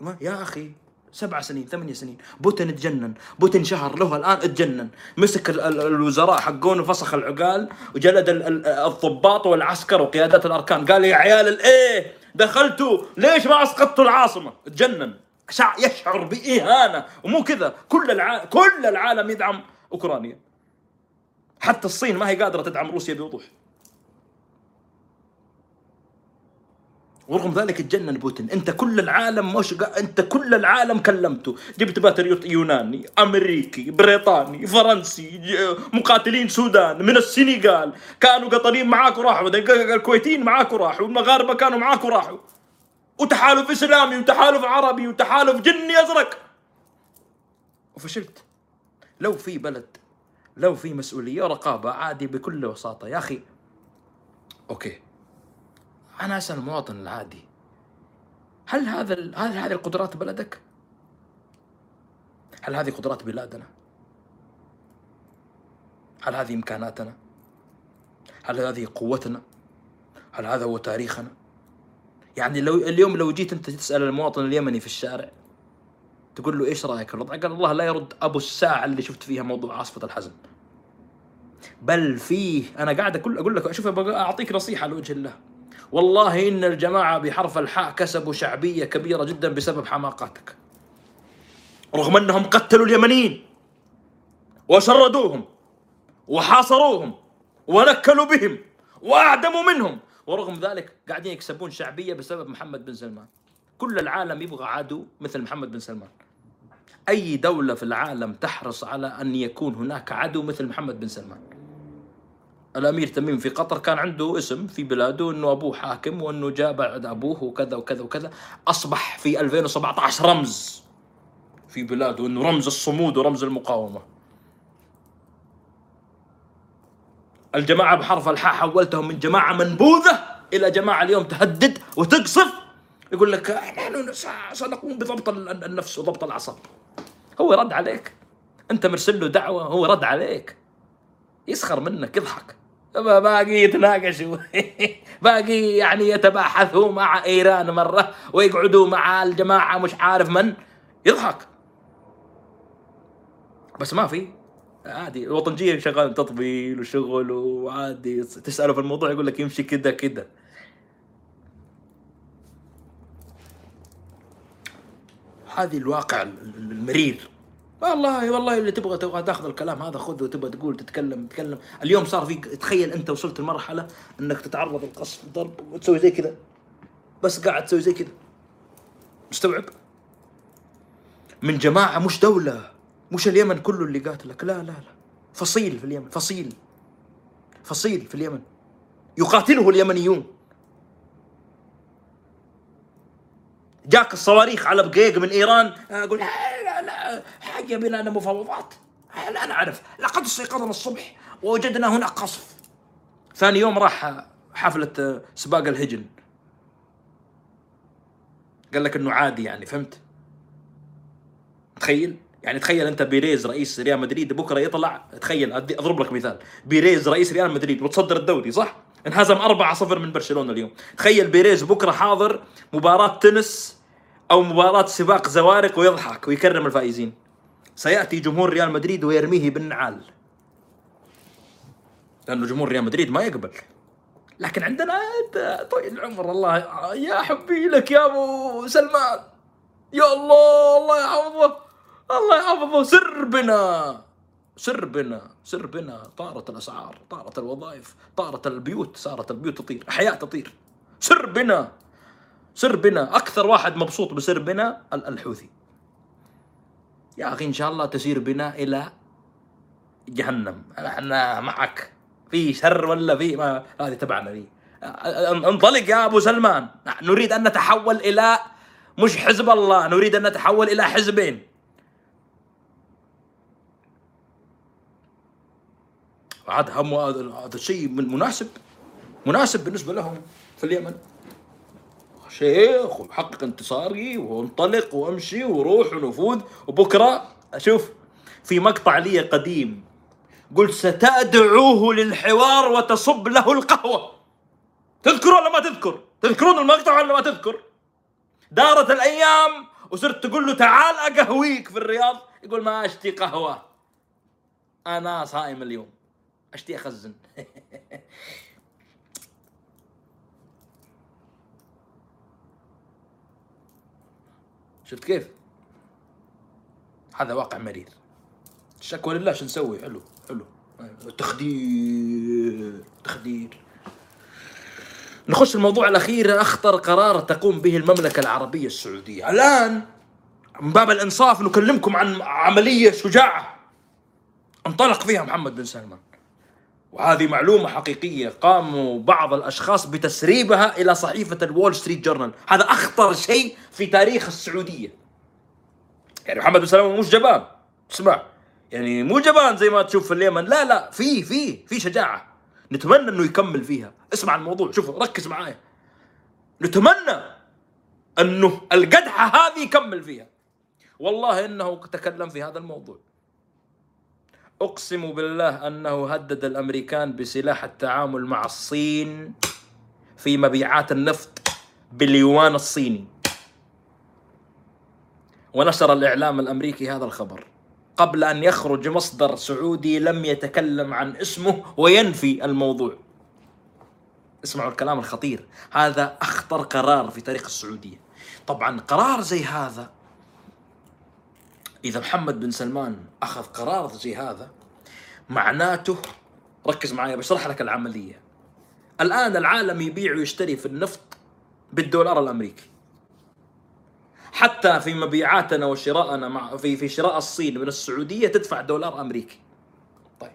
ما يا أخي سبع سنين ثمانية سنين بوتين تجنن بوتين شهر له الآن اتجنن. مسك ال- ال- الوزراء حقون وفسخ العقال وجلد ال- ال- الضباط والعسكر وقيادات الأركان. قال يا عيال الايه دخلتوا؟ ليش ما أسقطتوا العاصمة؟ تجنن شع يشعر بإهانة. ومو كذا. كل العالم كل العالم يدعم أوكرانيا. حتى الصين ما هي قادرة تدعم روسيا بوضوح. ورغم ذلك تجنن بوتين. أنت كل العالم مش أنت كل العالم كلمته. جبت باتريوت يوناني أمريكي بريطاني فرنسي مقاتلين سودان من السنغال. كانوا قطريين معاك وراحوا. الكويتيين معاك وراحوا. والمغاربة كانوا معاك وراحوا. وتحالف إسلامي وتحالف عربي وتحالف جني أزرق وفشلت لو في بلد لو في مسؤولية ورقابه عادي بكل بساطة يا أخي أوكي أنا أسأل المواطن العادي هل هذا ال- هل هذه القدرات بلدك؟ هل هذه قدرات بلادنا؟ هل هذه إمكاناتنا؟ هل هذه قوتنا؟ هل هذا هو تاريخنا؟ يعني لو اليوم لو جيت انت تسأل المواطن اليمني في الشارع تقول له إيش رأيك الوضع؟ قال الله لا يرد أبو الساعة اللي شفت فيها موضوع عاصفة الحزم. بل فيه أنا قاعد أقول أقول لك شوف أبغى أعطيك نصيحة لوجه الله. والله إن الجماعة بحرف الحاء كسبوا شعبية كبيرة جدا بسبب حماقاتك. رغم أنهم قتلوا اليمنيين وشردوهم وحاصروهم ونكلوا بهم وأعدموا منهم ورغم ذلك قاعدين يكسبون شعبية بسبب محمد بن سلمان. كل العالم يبغى عدو مثل محمد بن سلمان. أي دولة في العالم تحرص على أن يكون هناك عدو مثل محمد بن سلمان؟ الأمير تميم في قطر كان عنده اسم في بلاده إنه أبوه حاكم وإنه جاء بعد أبوه وكذا وكذا وكذا. أصبح في 2017 رمز في بلاده إنه رمز الصمود ورمز المقاومة. الجماعة بحرف الحاء حولتهم من جماعة منبوذة إلى جماعة اليوم تهدد وتقصف. يقول لك نحن سنقوم بضبط النفس وضبط الاعصاب هو رد عليك. أنت مرسل له دعوة هو رد عليك. يسخر منك يضحك. باقي يتناقشوا. باقي يعني يتباحثوا مع إيران مرة ويقعدوا مع الجماعة مش عارف من. يضحك. بس ما في. عادي الوطنجيه شغال تطبيل وشغل وعادي تسأله في الموضوع يقول لك يمشي كذا كذا هذه الواقع المرير. والله والله اللي تبغى تبغى تاخذ الكلام هذا خذه وتبغى تقول تتكلم تتكلم. اليوم صار في تخيل أنت وصلت لمرحلة إنك تتعرض للقصف والضرب وتسوي زي كذا. بس قاعد تسوي زي كذا. مستوعب؟ من جماعة مش دولة. مش اليمن كله اللي قاتلك. لا لا لا. فصيل في اليمن فصيل. فصيل في اليمن. يقاتله اليمنيون. جاك الصواريخ على بقيق من إيران أقول لا لا حاجة بنا مفاوضات لا نعرف لقد استيقظنا الصبح ووجدنا هناك قصف. ثاني يوم راح حفلة سباق الهجن. قال لك إنه عادي يعني فهمت؟ تخيل؟ يعني تخيل انت بيريز رئيس ريال مدريد بكرة يطلع تخيل أضرب لك مثال. بيريز رئيس ريال مدريد وتصدر الدوري صح؟ انهزم 4-0 من برشلونة اليوم. تخيل بيريز بكرة حاضر مباراة تنس أو مباراة سباق زوارق ويضحك ويكرم الفائزين. سيأتي جمهور ريال مدريد ويرميه بالنعال. لأنه جمهور ريال مدريد ما يقبل. لكن عندنا طويل العمر الله يا حبي لك يا أبو سلمان. يا الله الله يحفظه. الله يحفظه سر بنا سر بنا سر بنا طارت الأسعار طارت الوظائف طارت البيوت صارت البيوت تطير احياء تطير. سر بنا سر بنا أكثر واحد مبسوط بسر بنا الحوثي. يا أخي إن شاء الله تسير بنا إلى جهنم. إحنا معك. في شر ولا في ما؟ هذه تبعنا ذي انطلق يا أبو سلمان. نريد أن نتحول إلى مش حزب الله نريد أن نتحول إلى حزبين. عاد هم هذا الشيء مناسب مناسب بالنسبة لهم في اليمن. شيخ وحقق انتصاري وانطلق وامشي وروح ونفوذ. وبكرة أشوف في مقطع لي قديم. قلت ستدعوه للحوار وتصب له القهوة. تذكر ولا ما تذكر؟ تذكرون المقطع ولا ما تذكر؟ دارت الأيام وصرت تقول له تعال أقهويك في الرياض. يقول ما أشتي قهوة. أنا صائم اليوم. أشتي أخزن. شفت كيف؟ هذا واقع مرير. الشكوى لله شو نسوي؟ حلو حلو. تخدير تخدير. نخش الموضوع الأخير أخطر قرار تقوم به المملكة العربية السعودية. الآن من باب الإنصاف نكلمكم عن عملية شجاعة. انطلق فيها محمد بن سلمان. وهذه معلومة حقيقية. قاموا بعض الأشخاص بتسريبها إلى صحيفة الول ستريت جورنال. هذا أخطر شيء في تاريخ السعودية. يعني محمد بن سلمان مش جبان. اسمع يعني مو جبان زي ما تشوف في اليمن. لا لا في في في شجاعة. نتمنى إنه يكمل فيها. اسمع الموضوع شوف ركز معايا. نتمنى إنه القدحة هذه يكمل فيها. والله إنه تكلم في هذا الموضوع. أقسم بالله أنه هدد الأمريكان بسلاح التعامل مع الصين في مبيعات النفط باليوان الصيني. ونشر الإعلام الأمريكي هذا الخبر. قبل أن يخرج مصدر سعودي لم يتكلم عن اسمه وينفي الموضوع. اسمعوا الكلام الخطير. هذا أخطر قرار في تاريخ السعودية. طبعا قرار زي هذا إذا محمد بن سلمان أخذ قرار زي هذا معناته ركز معي بشرح لك العملية. الآن العالم يبيع ويشتري في النفط بالدولار الأمريكي. حتى في مبيعاتنا وشراءنا مع في في شراء الصين من السعودية تدفع دولار أمريكي. طيب.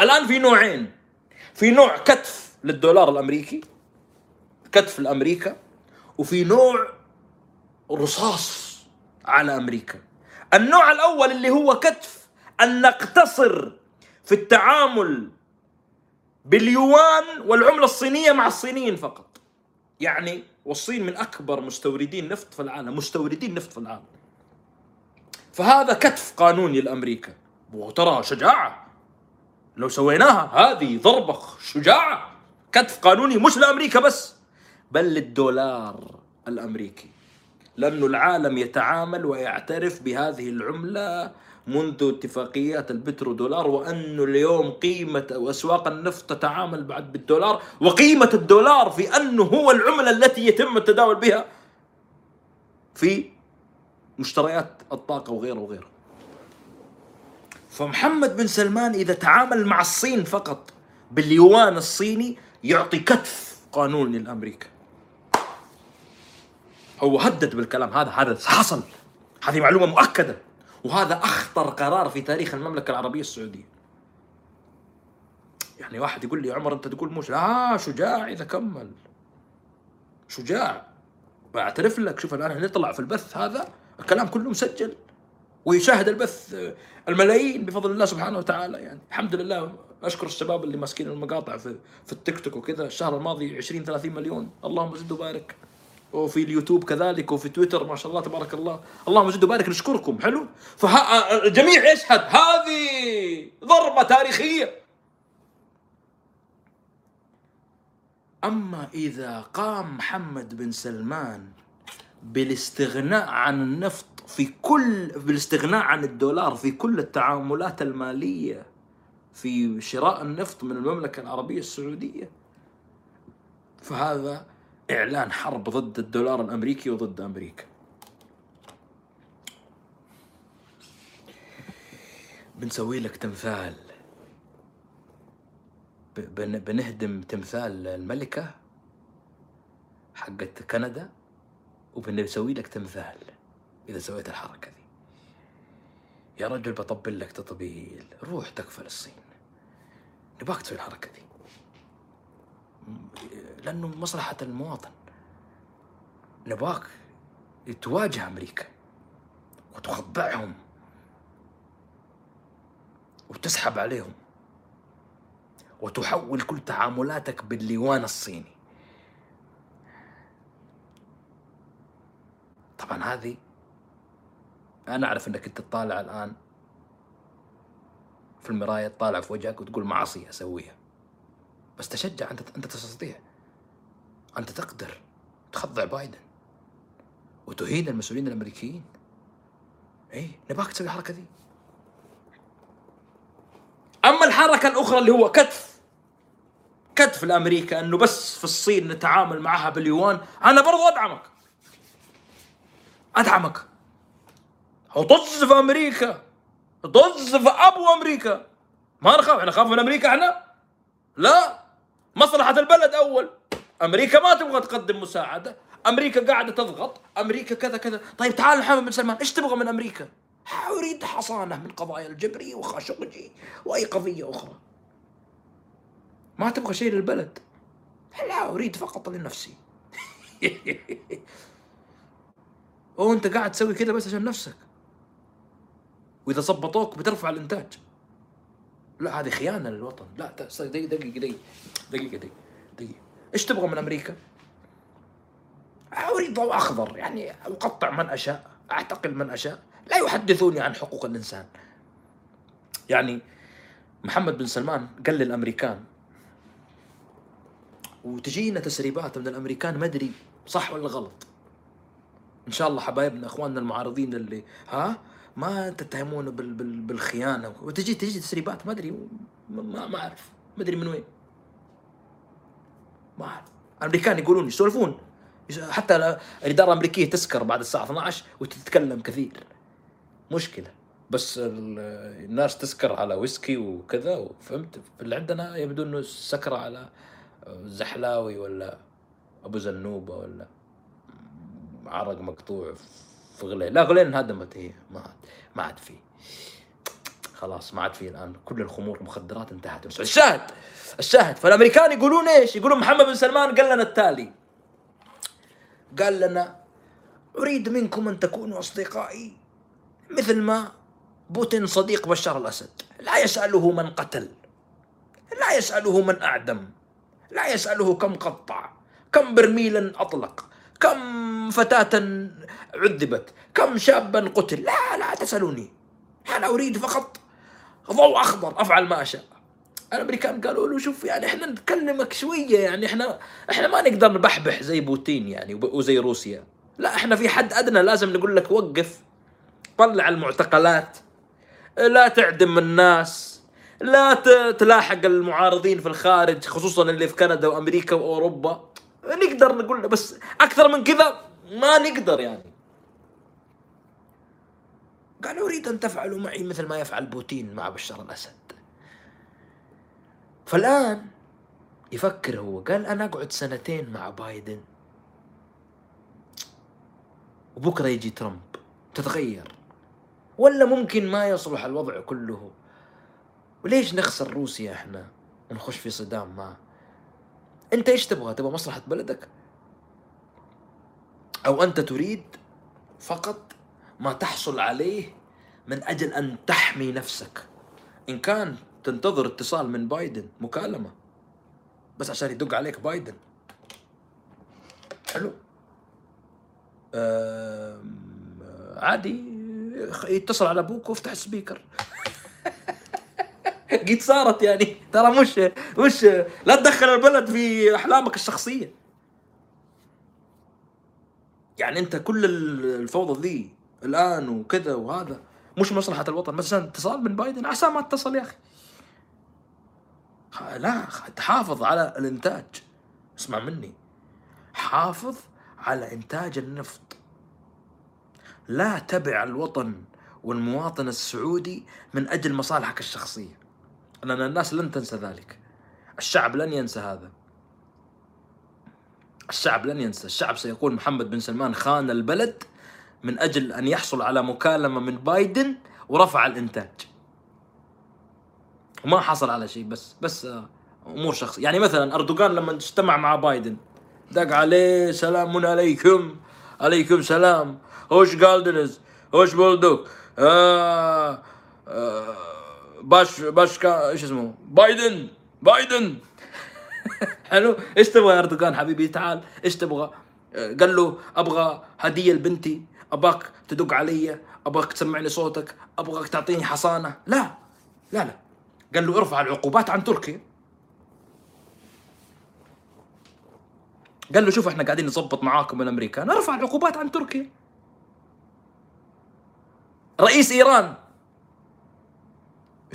الآن في نوعين. في نوع كتف للدولار الأمريكي كتف لأمريكا وفي نوع رصاص على أمريكا. النوع الأول اللي هو كتف أن نقتصر في التعامل باليوان والعملة الصينية مع الصينيين فقط. يعني والصين من أكبر مستوردين نفط في العالم مستوردين نفط في العالم. فهذا كتف قانوني لأمريكا. وترى شجاعة. لو سويناها هذه ضربة شجاعة. كتف قانوني مش لأمريكا بس بل للدولار الأمريكي. لأنه العالم يتعامل ويعترف بهذه العملة منذ اتفاقيات البترو دولار وأنه اليوم قيمة أو أسواق النفط تتعامل بعد بالدولار وقيمة الدولار في أنه هو العملة التي يتم التداول بها في مشتريات الطاقة وغيره وغيره. فمحمد بن سلمان إذا تعامل مع الصين فقط باليوان الصيني يعطي كتف قانوني لأمريكا هو هدد بالكلام هذا. هذا حصل. هذه معلومة مؤكدة. وهذا أخطر قرار في تاريخ المملكة العربية السعودية. يعني واحد يقول لي عمر أنت تقول مش لا شجاع إذا كمل. شجاع. بعترف لك. شوف الآن نطلع في البث هذا الكلام كله مسجل. ويشاهد البث الملايين بفضل الله سبحانه وتعالى. يعني الحمد لله أشكر الشباب اللي ماسكين المقاطع في في التيك توك وكذا. الشهر الماضي 20 30 مليون. اللهم زد وبارك. وفي اليوتيوب كذلك وفي تويتر ما شاء الله تبارك الله. اللهم زد وبارك نشكركم حلو؟ فالجميع يشهد هذه ضربة تاريخية. أما إذا قام محمد بن سلمان بالاستغناء عن النفط في كل بالاستغناء عن الدولار في كل التعاملات المالية في شراء النفط من المملكة العربية السعودية فهذا إعلان حرب ضد الدولار الأمريكي وضد أمريكا. بنسوي لك تمثال. بنهدم تمثال الملكة حقت كندا وبنسوي لك تمثال إذا سويت الحركة دي. يا رجل بطبل لك تطبيل. روح تكفل الصين. نباك تسوي الحركة دي. لأنه مصلحة المواطن. نباك تواجه أمريكا وتخضعهم وتسحب عليهم وتحول كل تعاملاتك بالليوان الصيني. طبعا هذه أنا أعرف إنك أنت تطالع الآن في المراية تطالع في وجهك وتقول معصية أسويها. بس تشجع أنت أنت تستطيع. أنت تقدر تخضع بايدن وتهين المسؤولين الأمريكيين. اي نباك تسوي الحركة دي. أما الحركة الأخرى اللي هو كتف كتف لامريكا إنه بس في الصين نتعامل معها باليوان أنا برضو أدعمك. أدعمك. في أمريكا. طز في أبو أمريكا. ما نخاف إحنا نخاف من أمريكا إحنا؟ لا. مصلحة البلد أول. أمريكا ما تبغى تقدم مساعدة. أمريكا قاعدة تضغط. أمريكا كذا كذا. طيب تعال محمد بن سلمان إيش تبغى من أمريكا؟ أريد حصانة من قضايا الجبري وخاشقجي وأي قضية أخرى. ما تبغى شيء للبلد؟ لا أريد فقط لنفسي. وانت قاعد تسوي كذا بس عشان نفسك. وإذا ظبطوك بترفع الإنتاج. لا هذه خيانة للوطن. لا دقيقة دقيقة دقيقة دقيقة دقيقة. إيش تبغى من أمريكا؟ أريد ضوء أخضر يعني أقطع من أشاء أعتقل من أشاء. لا يحدثوني عن حقوق الإنسان. يعني محمد بن سلمان قال للأمريكان وتجينا تسريبات من الأمريكان ما أدري صح ولا غلط. إن شاء الله حبايبنا إخواننا المعارضين اللي ها؟ ما تتهمونه بال بال بالخيانة. وتجي تجي تسريبات ما أدري ما, ما أعرف. ما أدري من وين. ما أعرف. الأمريكان يقولون يسولفون. حتى الإدارة الأمريكية تسكر بعد الساعة 12 وتتكلم كثير. مشكلة. بس الناس تسكر على ويسكي وكذا فهمت اللي عندنا يبدو إنه السكره على زحلاوي ولا أبو زنوبة ولا عرق مقطوع في لا غلين انهدمت هي ما عاد ما عاد في. خلاص ما عاد في الآن. كل الخمور المخدرات انتهت. الشاهد الشاهد. فالأمريكان يقولون إيش؟ يقولون محمد بن سلمان قال لنا التالي. قال لنا أريد منكم أن تكونوا أصدقائي مثل ما بوتين صديق بشار الأسد. لا يسأله من قتل لا يسأله من أعدم لا يسأله كم قطع كم برميلا أطلق كم فتاة عذبت؟ كم شابا قتل؟ لا لا تسألوني. أنا أريد فقط ضوء أخضر أفعل ما أشاء. الأمريكان قالوا له شوف يعني إحنا نكلمك شوية يعني إحنا إحنا ما نقدر نبحبح زي بوتين يعني وزي روسيا. لا إحنا في حد أدنى لازم نقول لك وقف. طلع المعتقلات. لا تعدم الناس. لا تلاحق المعارضين في الخارج خصوصا اللي في كندا وأمريكا وأوروبا. نقدر نقول بس أكثر من كذا ما نقدر يعني. قال أريد أن تفعلوا معي مثل ما يفعل بوتين مع بشار الأسد. فالآن يفكر هو قال أنا أقعد سنتين مع بايدن. وبكرة يجي ترامب. تتغير. ولا ممكن ما يصلح الوضع كله. وليش نخسر روسيا إحنا؟ ونخش في صدام معه انت إيش تبغى؟ تبغى مصلحة بلدك؟ أو أنت تريد فقط ما تحصل عليه من أجل أن تحمي نفسك. إن كان تنتظر اتصال من بايدن مكالمة. بس عشان يدق عليك بايدن. حلو. عادي يتصل على أبوك وافتح السبيكر قد صارت يعني. ترى مش مش لا تدخل البلد في أحلامك الشخصية. يعني أنت كل الفوضى ذي الآن وكذا وهذا مش مصلحة الوطن. بس اتصال من بايدن عسى ما اتصل يا أخي. لا تحافظ على الإنتاج. اسمع مني. حافظ على إنتاج النفط. لا تبع الوطن والمواطن السعودي من أجل مصالحك الشخصية. لأن الناس لن تنسى ذلك. الشعب لن ينسى هذا. الشعب لن ينسى. الشعب سيقول محمد بن سلمان خان البلد من أجل أن يحصل على مكالمة من بايدن ورفع الإنتاج. وما حصل على شيء بس بس آه، أمور شخصية. يعني مثلا أردوغان لما اجتمع مع بايدن دق عليه سلام عليكم؟ عليكم سلام. هوش جالدنز؟ هوش بولدوك؟ آه آه باش باش كا إيش اسمه؟ بايدن بايدن. حلو؟ إيش تبغى يا أردوغان حبيبي؟ تعال. إيش تبغى؟ قال له أبغى هدية لبنتي. أبغاك تدق علي. أبغاك تسمعني صوتك. أبغاك تعطيني حصانة. لا لا لا. قال له ارفع العقوبات عن تركيا قال له شوف إحنا قاعدين نظبط معاكم الأمريكان. ارفع العقوبات عن تركيا رئيس إيران.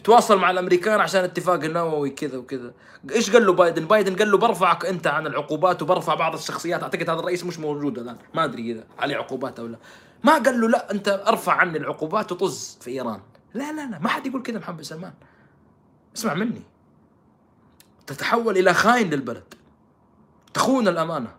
يتواصل مع الأمريكان عشان اتفاق النووي كذا وكذا. إيش قال له بايدن؟ بايدن قال له برفعك أنت عن العقوبات وبرفع بعض الشخصيات. أعتقد هذا الرئيس مش موجود الآن. ما أدري إذا عليه عقوبات أو لا. ما قال له لا أنت أرفع عني العقوبات وطز في إيران. لا لا لا ما حد يقول كذا محمد سلمان. اسمع مني. تتحول إلى خاين للبلد. تخون الأمانة.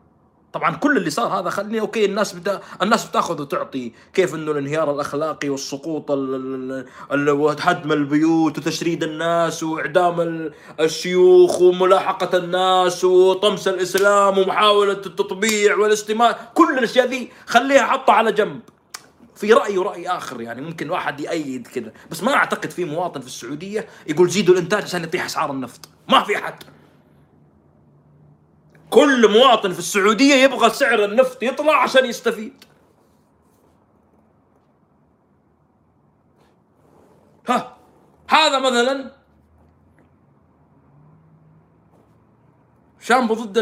طبعا كل اللي صار هذا خلني أوكي الناس بتا... الناس بتاخذ وتعطي كيف إنه الانهيار الأخلاقي والسقوط ال... ال... ال... وهدم البيوت وتشريد الناس وإعدام ال... الشيوخ وملاحقة الناس وطمس الإسلام ومحاولة التطبيع والاستماع كل الأشياء ذي خليها حطها على جنب. في رأي ورأي آخر يعني ممكن واحد يأيد كذا بس ما أعتقد في مواطن في السعودية يقول زيدوا الإنتاج عشان يطيح أسعار النفط. ما في أحد. كل مواطن في السعودية يبغى سعر النفط يطلع عشان يستفيد. ها هذا مثلا شامبو ضد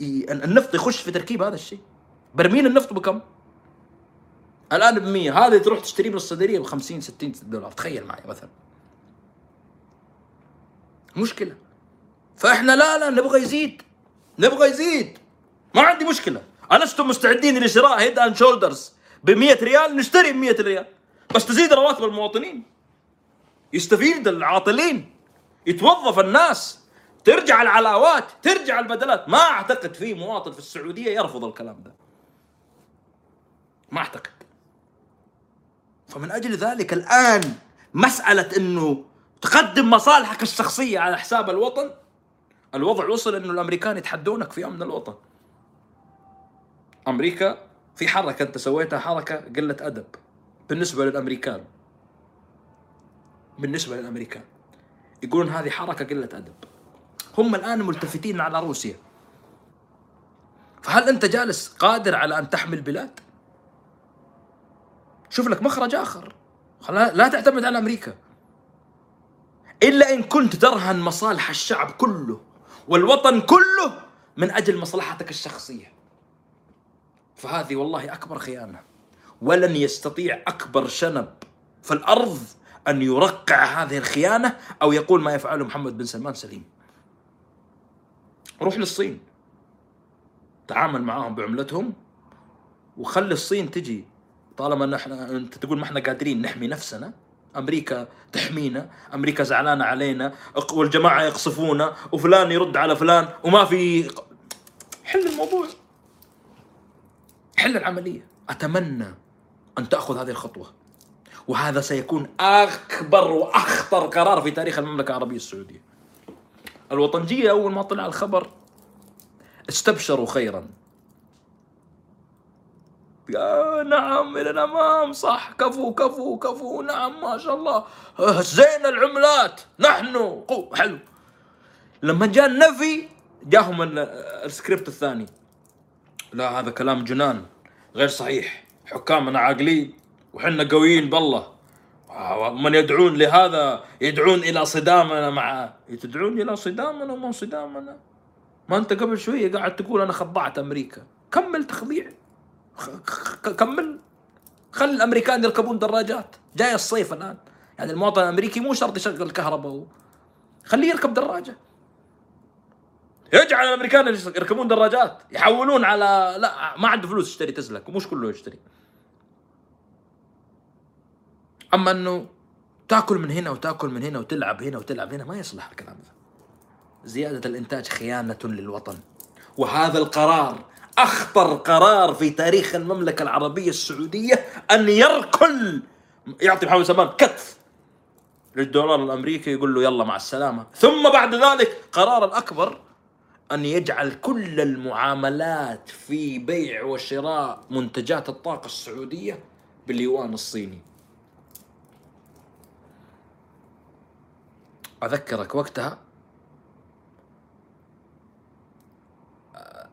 ي- النفط يخش في تركيب هذا الشيء. برميل النفط بكم؟ الآن ب 100 هذا تروح تشتريه من الصيدليه ب 50 60 دولار. تخيل معي مثلا. مشكلة. فاحنا لا لا نبغى يزيد. نبغى يزيد. ما عندي مشكلة. ألستم مستعدين لشراء Head and Shoulders ب 100 ريال؟ نشتري ب 100 ريال. بس تزيد رواتب المواطنين. يستفيد العاطلين. يتوظف الناس. ترجع العلاوات ترجع البدلات. ما أعتقد في مواطن في السعودية يرفض الكلام ده. ما أعتقد. فمن أجل ذلك الآن مسألة إنه تقدم مصالحك الشخصية على حساب الوطن الوضع وصل إنه الأمريكان يتحدونك في امن الوطن. أمريكا في حركة أنت سويتها حركة قلة أدب بالنسبة للأمريكان. بالنسبة للأمريكان. يقولون هذه حركة قلة أدب. هم الآن ملتفتين على روسيا. فهل أنت جالس قادر على أن تحمي البلاد؟ شوف لك مخرج آخر. لا تعتمد على أمريكا. إلا إن كنت ترهن مصالح الشعب كله. والوطن كله من أجل مصلحتك الشخصية. فهذه والله أكبر خيانة. ولن يستطيع أكبر شنب في الأرض أن يرقع هذه الخيانة أو يقول ما يفعله محمد بن سلمان سليم. روح للصين. تعامل معاهم بعملتهم وخلي الصين تجي. طالما نحن أنت تقول ما إحنا قادرين نحمي نفسنا أمريكا تحمينا أمريكا زعلانة علينا والجماعة يقصفونا وفلان يرد على فلان وما في حل الموضوع. حل العملية. أتمنى أن تأخذ هذه الخطوة. وهذا سيكون أكبر وأخطر قرار في تاريخ المملكة العربية السعودية. الوطنجية أول ما طلع الخبر استبشروا خيرا. يا نعم إلى الأمام. صح. كفو كفو كفو. نعم ما شاء الله. زين العملات. نحن. قو حلو. لما جاء النفي جاهم السكريبت الثاني. لا هذا كلام جنان. غير صحيح. حكامنا عاقلين وحنا قويين بالله. من يدعون لهذا يدعون إلى صدامنا مع تدعون إلى صدامنا وما صدامنا؟ ما أنت قبل شوية قاعد تقول أنا خضعت أمريكا. كمل تخضيع. كمل خل الأمريكان يركبون دراجات. جاي الصيف الآن. يعني المواطن الأمريكي مو شرط يشغل الكهرباء خليه يركب دراجة. يجعل الأمريكان يركبون دراجات. يحولون على لا ما عنده فلوس يشتري تسلا. ومش كله يشتري. أما إنه تاكل من هنا وتاكل من هنا وتلعب هنا وتلعب هنا ما يصلح الكلام ذا زيادة الإنتاج خيانة للوطن. وهذا القرار أخطر قرار في تاريخ المملكة العربية السعودية أن يركل يعطي محمد سلمان كتف للدولار الأمريكي يقول له يلا مع السلامة. ثم بعد ذلك قرار الأكبر أن يجعل كل المعاملات في بيع وشراء منتجات الطاقة السعودية باليوان الصيني. أذكرك وقتها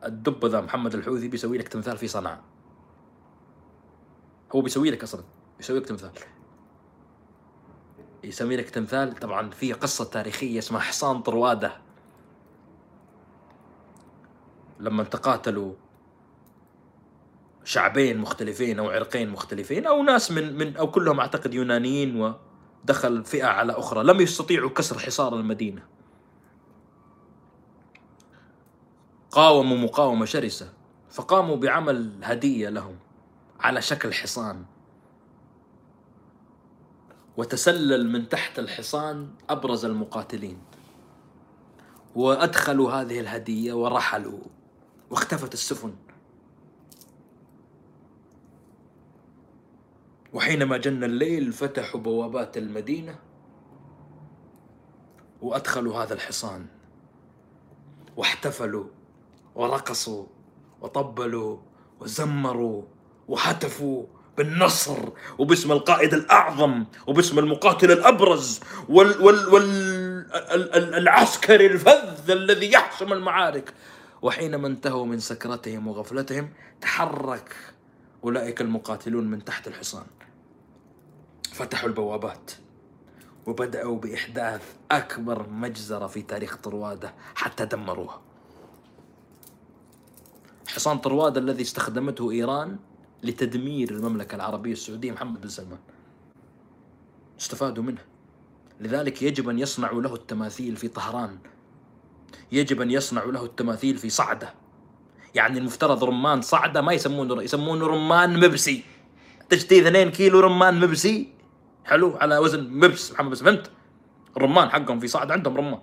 الدب ذا محمد الحوثي بيسوي لك تمثال في صنعاء. هو بيسوي لك أصلا بيسوي لك تمثال. يسوي لك تمثال طبعا في قصة تاريخية اسمها حصان طروادة. لما تقاتلوا شعبين مختلفين أو عرقين مختلفين أو ناس من من أو كلهم أعتقد يونانيين ودخل فئة على أخرى لم يستطيعوا كسر حصار المدينة. قاوموا مقاومة شرسة فقاموا بعمل هدية لهم على شكل حصان. وتسلل من تحت الحصان أبرز المقاتلين. وأدخلوا هذه الهدية ورحلوا واختفت السفن. وحينما جن الليل فتحوا بوابات المدينة وأدخلوا هذا الحصان. واحتفلوا ورقصوا وطبلوا وزمروا وهتفوا بالنصر وباسم القائد الأعظم وباسم المقاتل الأبرز وال وال وال الفذ الذي يحسم المعارك. وحينما انتهوا من سكرتهم وغفلتهم تحرك أولئك المقاتلون من تحت الحصان. فتحوا البوابات وبدأوا بإحداث أكبر مجزرة في تاريخ طروادة حتى دمروها. حصان طروادة الذي استخدمته إيران لتدمير المملكة العربية السعودية محمد بن سلمان. استفادوا منه. لذلك يجب أن يصنعوا له التماثيل في طهران. يجب أن يصنعوا له التماثيل في صعدة. يعني المفترض رمان صعدة ما يسمونه يسمونه رمان مبسي. تشتري 2 كيلو رمان مبسي. حلو على وزن مبس محمد بس فهمت؟ الرمان حقهم في صعدة عندهم رمان.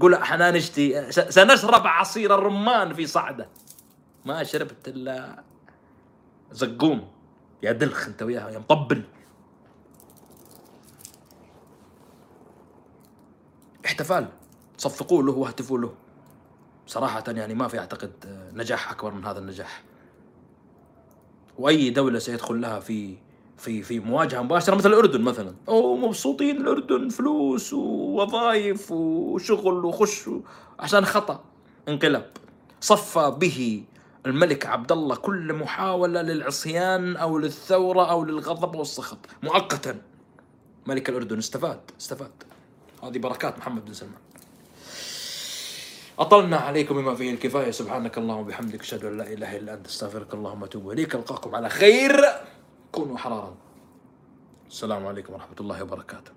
قول إحنا نشتي سنشرب عصير الرمان في صعده. ما شربت إلا زقوم. يا دلخ انت وياها يا مطبل. احتفال. صفقوا له واهتفوا له. صراحة يعني ما في أعتقد نجاح أكبر من هذا النجاح. وأي دولة سيدخل لها في في في مواجهة مباشرة مثل الأردن مثلا. أو مبسوطين الأردن فلوس ووظائف وشغل وخش عشان خطأ انقلاب. صفى به الملك عبد الله كل محاولة للعصيان أو للثورة أو للغضب والسخط. مؤقتا ملك الأردن استفاد استفاد. هذه بركات محمد بن سلمان. أطلنا عليكم بما فيه الكفاية. سبحانك اللهم وبحمدك أشهد أن لا إله إلا أنت أستغفرك اللهم وأتوب إليك. ألقاكم على خير. كونوا حرارا. السلام عليكم ورحمة الله وبركاته.